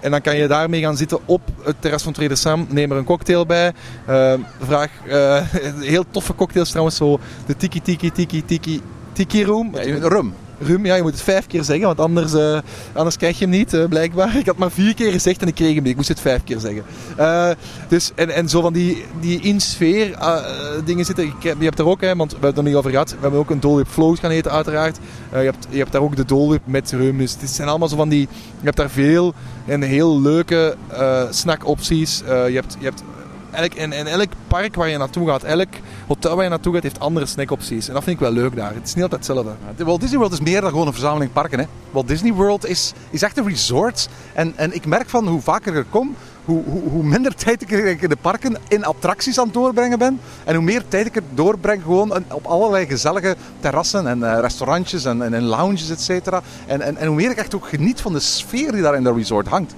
En dan kan je daarmee gaan zitten op het terras van Trader Sam. Neem er een cocktail bij. Eh, vraag, eh, (laughs) heel toffe cocktails trouwens. Zo de Tiki Tiki Tiki Tiki Tiki Room. Ja, rum. Rum, ja, je moet het vijf keer zeggen, want anders, eh, anders krijg je hem niet, eh, blijkbaar. Ik had maar vier keer gezegd en ik kreeg hem niet. Ik moest het vijf keer zeggen. Eh, dus, en, en zo van die, die in-sfeer dingen zitten. Ik, je hebt er ook, hè, want we hebben het er niet over gehad. We hebben ook een Dole Whip Float gaan eten, uiteraard. Je, hebt, je hebt daar ook de Dole Whip met rum. Dus het zijn allemaal zo van die... Je hebt daar veel en heel leuke snackopties. Je hebt... Je hebt Elk, elk park waar je naartoe gaat, elk hotel waar je naartoe gaat, heeft andere snackopties. En dat vind ik wel leuk daar. Het is niet altijd hetzelfde. De Walt Disney World is meer dan gewoon een verzameling parken. Hè. Walt Disney World is, is echt een resort. En, en ik merk van hoe vaker ik er kom, hoe, hoe, hoe minder (laughs) tijd ik in de parken in attracties aan het doorbrengen ben. En hoe meer tijd ik er doorbreng gewoon op allerlei gezellige terrassen en eh, restaurantjes en, en, lounges, et cetera. En, en, en hoe meer ik echt ook geniet van de sfeer die daar in dat resort hangt.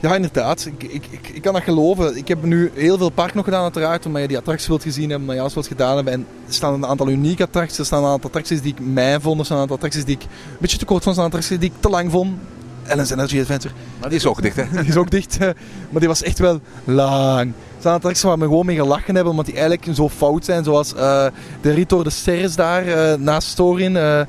Ja, inderdaad. Ik, ik, ik, ik kan dat geloven. Ik heb nu heel veel park nog gedaan, uiteraard, omdat je die attracties wilt gezien hebben, omdat je alles wilt gedaan hebben. En er staan een aantal unieke attracties, er staan een aantal attracties die ik mij vond, er staan een aantal attracties die ik een beetje te kort vond, er staan attracties die ik te lang vond. Ellen's Energy Adventure, Maar die is ook dicht, hè. (laughs) die is ook dicht, eh, maar die was echt wel lang. Er staan attracties waar we gewoon mee gelachen hebben, omdat die eigenlijk zo fout zijn, zoals eh, de rit door de sterren daar, eh, naast Storin. eh,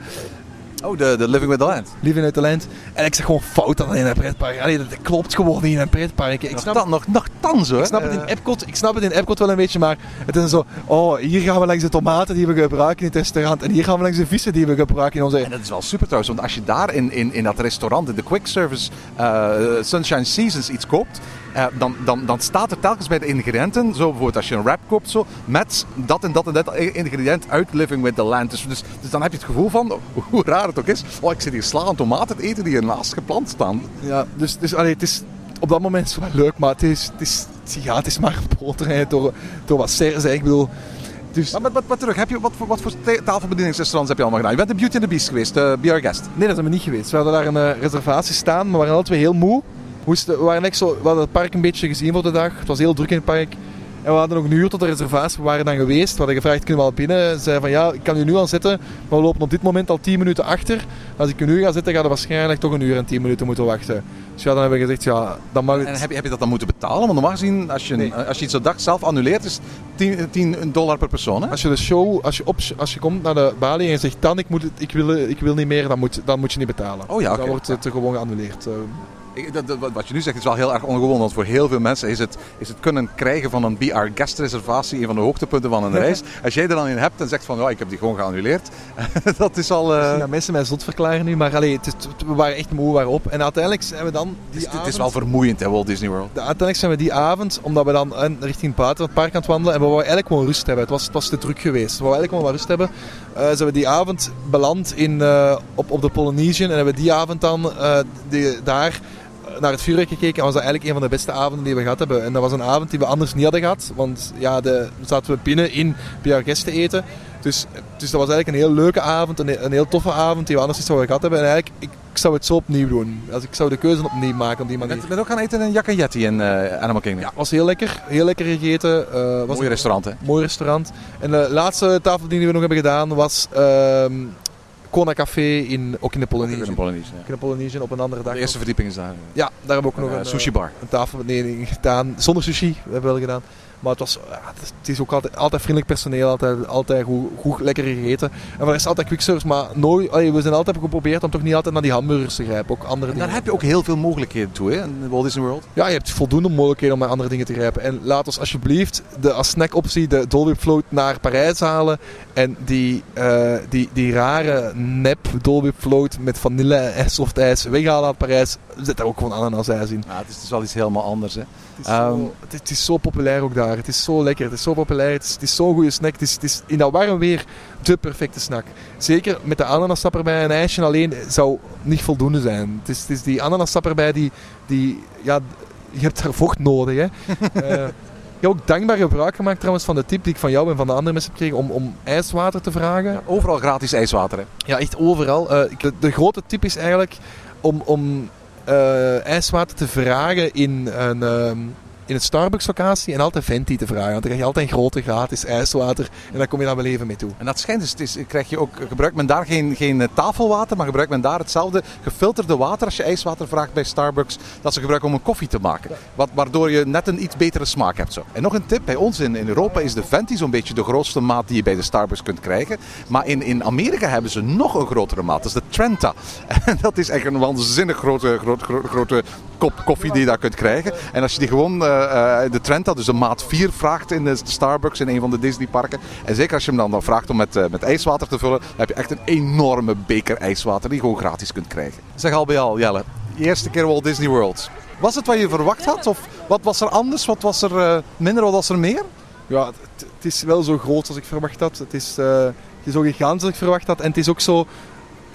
Oh, de, de Living with the Land. Living uit the Land. En ik zeg gewoon fout dat in een pretpark. Allee, dat klopt gewoon niet in een pretpark. Ik Nog snap, dan, nog, nog dan zo, hè. ik snap het in Eh, Epcot, ik snap het in Epcot wel een beetje, maar het is zo, oh, hier gaan we langs de tomaten die we gebruiken in het restaurant en hier gaan we langs de vissen die we gebruiken in onze... En dat is wel super trouwens, want als je daar in, in, in dat restaurant, in de quick service eh, Sunshine Seasons iets koopt, eh, dan, dan, dan staat er telkens bij de ingrediënten, zo bijvoorbeeld als je een wrap koopt, zo, met dat en dat en dat ingrediënt uit Living with the Land. Dus, dus, dus dan heb je het gevoel van, (laughs) hoe raar het ook is, oh ik zit hier sla en tomaten te eten die ernaast geplant staan. Ja, dus, dus allee, het is op dat moment is het wel leuk, maar het is, het is, ja, het is maar (laughs) een boterham door, door wat sterren, zeg. ik bedoel... Dus, Maar, maar, maar, maar terug, heb je, wat, voor- wat voor ta- tafelbedieningsrestaurants heb je allemaal gedaan? Je bent de Beauty and the Beast geweest, uh, Be Our Guest. Nee, dat zijn we niet geweest. We hadden daar een eh, reservatie staan, maar we waren alle twee heel moe. We, waren echt zo, we hadden het park een beetje gezien voor de dag. Het was heel druk in het park. En we hadden nog een uur tot de reservatie. We waren dan geweest. We hadden gevraagd, kunnen we al binnen? Ze zeiden van, ja, ik kan u nu al zitten. Maar we lopen op dit moment al 10 minuten achter. Als ik nu ga zitten, gaat er waarschijnlijk toch een uur en 10 minuten moeten wachten. Dus ja, dan hebben we gezegd, ja, dan mag het... En heb je, heb je dat dan moeten betalen? Want normaal gezien, als je, Nee. als je iets op dag zelf annuleert, is 10, 10 dollar per persoon. Hè? Als je de show, als je, op, als je komt naar de balie en je zegt, dan, ik, moet het, ik, wil, ik wil niet meer, dan moet, dan moet je niet betalen. Oh ja, Dus. Dan wordt het gewoon geannuleerd. Dat- dat- wat je nu zegt is wel heel erg ongewoon, want voor heel veel mensen is het, is het kunnen krijgen van een BR guest reservatie een van de hoogtepunten van een (laughs) reis. Als jij er dan in hebt en zegt van ja, ik heb die gewoon geannuleerd, (laughs) dat is al... eh, Ja, mensen mij zot verklaren nu, maar allee, het is- we waren echt moe, we waren op. En uiteindelijk zijn we dan die het, is, het avond, is wel vermoeiend, hè, Walt Disney World. de- uiteindelijk zijn we die avond, omdat we dan eh, richting buiten het park aan het wandelen, en we wilden eigenlijk gewoon rust hebben. Het was, het was te druk geweest. We wilden eigenlijk gewoon wat rust hebben. Eh, zijn we die avond beland in, op, op de Polynesian en hebben we die avond dan die, daar naar het vuurwerk gekeken. En was dat eigenlijk een van de beste avonden die we gehad hebben. En dat was een avond die we anders niet hadden gehad. Want ja, de, zaten we binnen in bij our guesten eten. Dus, dus dat was eigenlijk een heel leuke avond, een, een heel toffe avond die we anders niet zouden gehad hebben. En eigenlijk, ik, ik zou het zo opnieuw doen. Als ik zou de keuze opnieuw maken op die manier. Je bent ook gaan eten in Jack and Yeti in eh, Animal Kingdom. Ja, was heel lekker. Heel lekker gegeten. Was Mooi restaurant, hè? mooi restaurant. En de laatste tafel die we nog hebben gedaan was ehm Kona Café, in, ook in de. In Polynesië. In de Polynesian op een andere dag. De eerste verdieping is daar. Ja, daar hebben we ook nog Eh, een sushi eh, bar. een tafelbediening gedaan. Zonder sushi, we hebben we wel gedaan. Maar het, was, het is- ook altijd, altijd vriendelijk personeel, altijd, altijd goed, goed lekker gegeten. En er is altijd quick service, maar nooit, allee, we zijn altijd geprobeerd om toch niet altijd naar die hamburgers te grijpen. Ook andere En dingen. daar heb je ook heel veel mogelijkheden toe, hè, in Walt Disney World. Ja, je hebt voldoende mogelijkheden om naar andere dingen te grijpen. En laat ons alsjeblieft de als snackoptie de Dolby Float naar Parijs halen. En die, eh, die, die rare nep Dolby Float met vanille en soft ijs weghalen uit Parijs. Zet daar ook gewoon ananasijs in. Ja, het is, het is wel iets helemaal anders, hè. Het is, Ehm, zo, het, is- het is zo populair ook daar. Het is zo lekker. Het is zo populair. Het is, het is zo'n goede snack. Het is, het is in dat warm weer de perfecte snack. Zeker met de ananassap erbij. Een ijsje alleen zou niet voldoende zijn. Het is, het is die ananassap erbij die, die... Ja, je hebt daar vocht nodig, hè. (laughs) Eh, Ik heb ook dankbaar gebruik gemaakt trouwens van de tip die ik van jou en van de andere mensen heb gekregen om, om ijswater te vragen. Overal gratis ijswater. Hè? Ja, echt overal. Eh, de, de grote tip is eigenlijk om, om ijswater te vragen in een, ehm, in een Starbucks-locatie en altijd Venti te vragen. Want dan krijg je altijd een grote gratis ijswater en daar kom je dan wel even mee toe. En dat schijnt dus, het is, krijg je ook, gebruikt men daar geen, geen eh, tafelwater, maar gebruikt men daar hetzelfde gefilterde water als je ijswater vraagt bij Starbucks, dat ze gebruiken om een koffie te maken. Wat, waardoor je net een iets betere smaak hebt. Zo. En nog een tip, bij ons in, in Europa is de Venti zo'n beetje de grootste maat die je bij de Starbucks kunt krijgen. Maar in, in Amerika hebben ze nog een grotere maat, dat is de Trenta. (laughs) En dat is echt een waanzinnig grote, grote, grote, grote kop koffie die je daar kunt krijgen. En als je die gewoon, eh, eh, de Trenta, dus de maat 4 vraagt in de Starbucks in een van de Disneyparken. En zeker als je hem dan, dan vraagt om met, eh, met ijswater te vullen, dan heb je echt een enorme beker ijswater die je gewoon gratis kunt krijgen. Zeg al bij al, Jelle, eerste keer Walt Disney World. Was het wat je verwacht had? Of wat was er anders? Wat was er eh, minder? Wat was er meer? Ja, het, het is wel zo groot als ik verwacht had. Het is, eh, het is zo gigantisch als ik verwacht had. En het is ook zo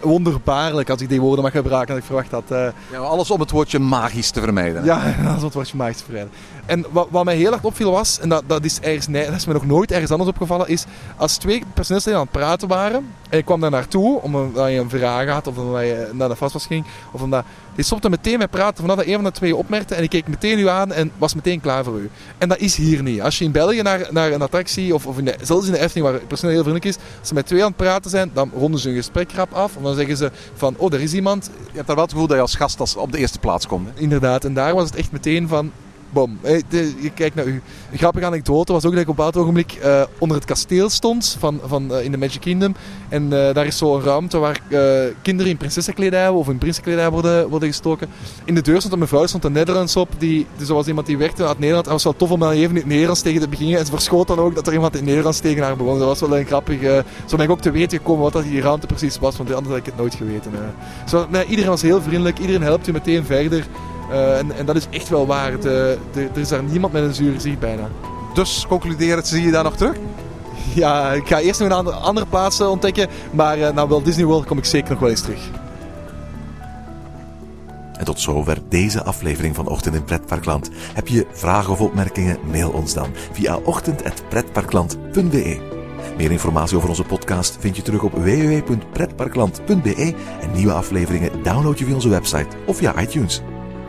wonderbaarlijk, als ik die woorden mag gebruiken, dat ik verwacht had. eh. Ja, alles om het woordje magisch te vermijden. hè? Ja, dat is wat woordje magisch te verrijden. En wat, wat mij heel erg opviel was, en dat, dat, is ergens, nee, dat is me nog nooit ergens anders opgevallen, is als twee personeelsleden aan het praten waren, en je kwam daar naartoe, omdat je een vraag had, of omdat je naar de vastwas ging, of omdat... Die stopte meteen met praten vanaf dat een van de twee je opmerkte, en ik keek meteen u aan en was meteen klaar voor u. En dat is hier niet. Als je in België naar, naar een attractie, of, of in de, zelfs in de Efteling, waar het personeel heel vriendelijk is, als ze met twee aan het praten zijn, dan ronden ze hun gesprek grap af, of dan zeggen ze van, oh, er is iemand, Je hebt daar wel het gevoel dat je als gast als op de eerste plaats komt. Hè? Inderdaad, en daar was het echt meteen van. Bom, je kijkt naar u. Een grappige anekdote was ook dat ik op een bepaald ogenblik eh, onder het kasteel stond van, van, eh, in de Magic Kingdom. En eh, daar is zo'n ruimte waar kinderen in prinsessenkledij of in prinsenkledij worden, worden gestoken. In de deur stond een mevrouw, stond een Nederlands op. Die, die zoals iemand die werkte uit Nederland. En was wel tof om even in het Nederlands tegen te beginnen. En ze verschoot dan ook dat er iemand in het Nederlands tegen haar begon. Dat was wel een grappig. eh, zo ben ik ook te weten gekomen wat dat die ruimte precies was. Want anders had ik het nooit geweten. Zo, iedereen was heel vriendelijk. Iedereen helpt u meteen verder. Eh, en, en dat is echt wel waar. De, de- er is daar niemand met een zuur gezicht bijna. Dus concluderend, zie je daar nog terug? (laughs) Ja, ik ga eerst nog een andere, andere plaatsen ontdekken. Maar eh, naar Walt Disney World kom ik zeker nog wel eens terug. En tot zover deze aflevering van Ochtend in Pretparkland. Heb je vragen of opmerkingen? Mail ons dan via ochtend.pretparkland.be. Meer informatie over onze podcast vind je terug op www.pretparkland.be en nieuwe afleveringen download je via onze website of via iTunes.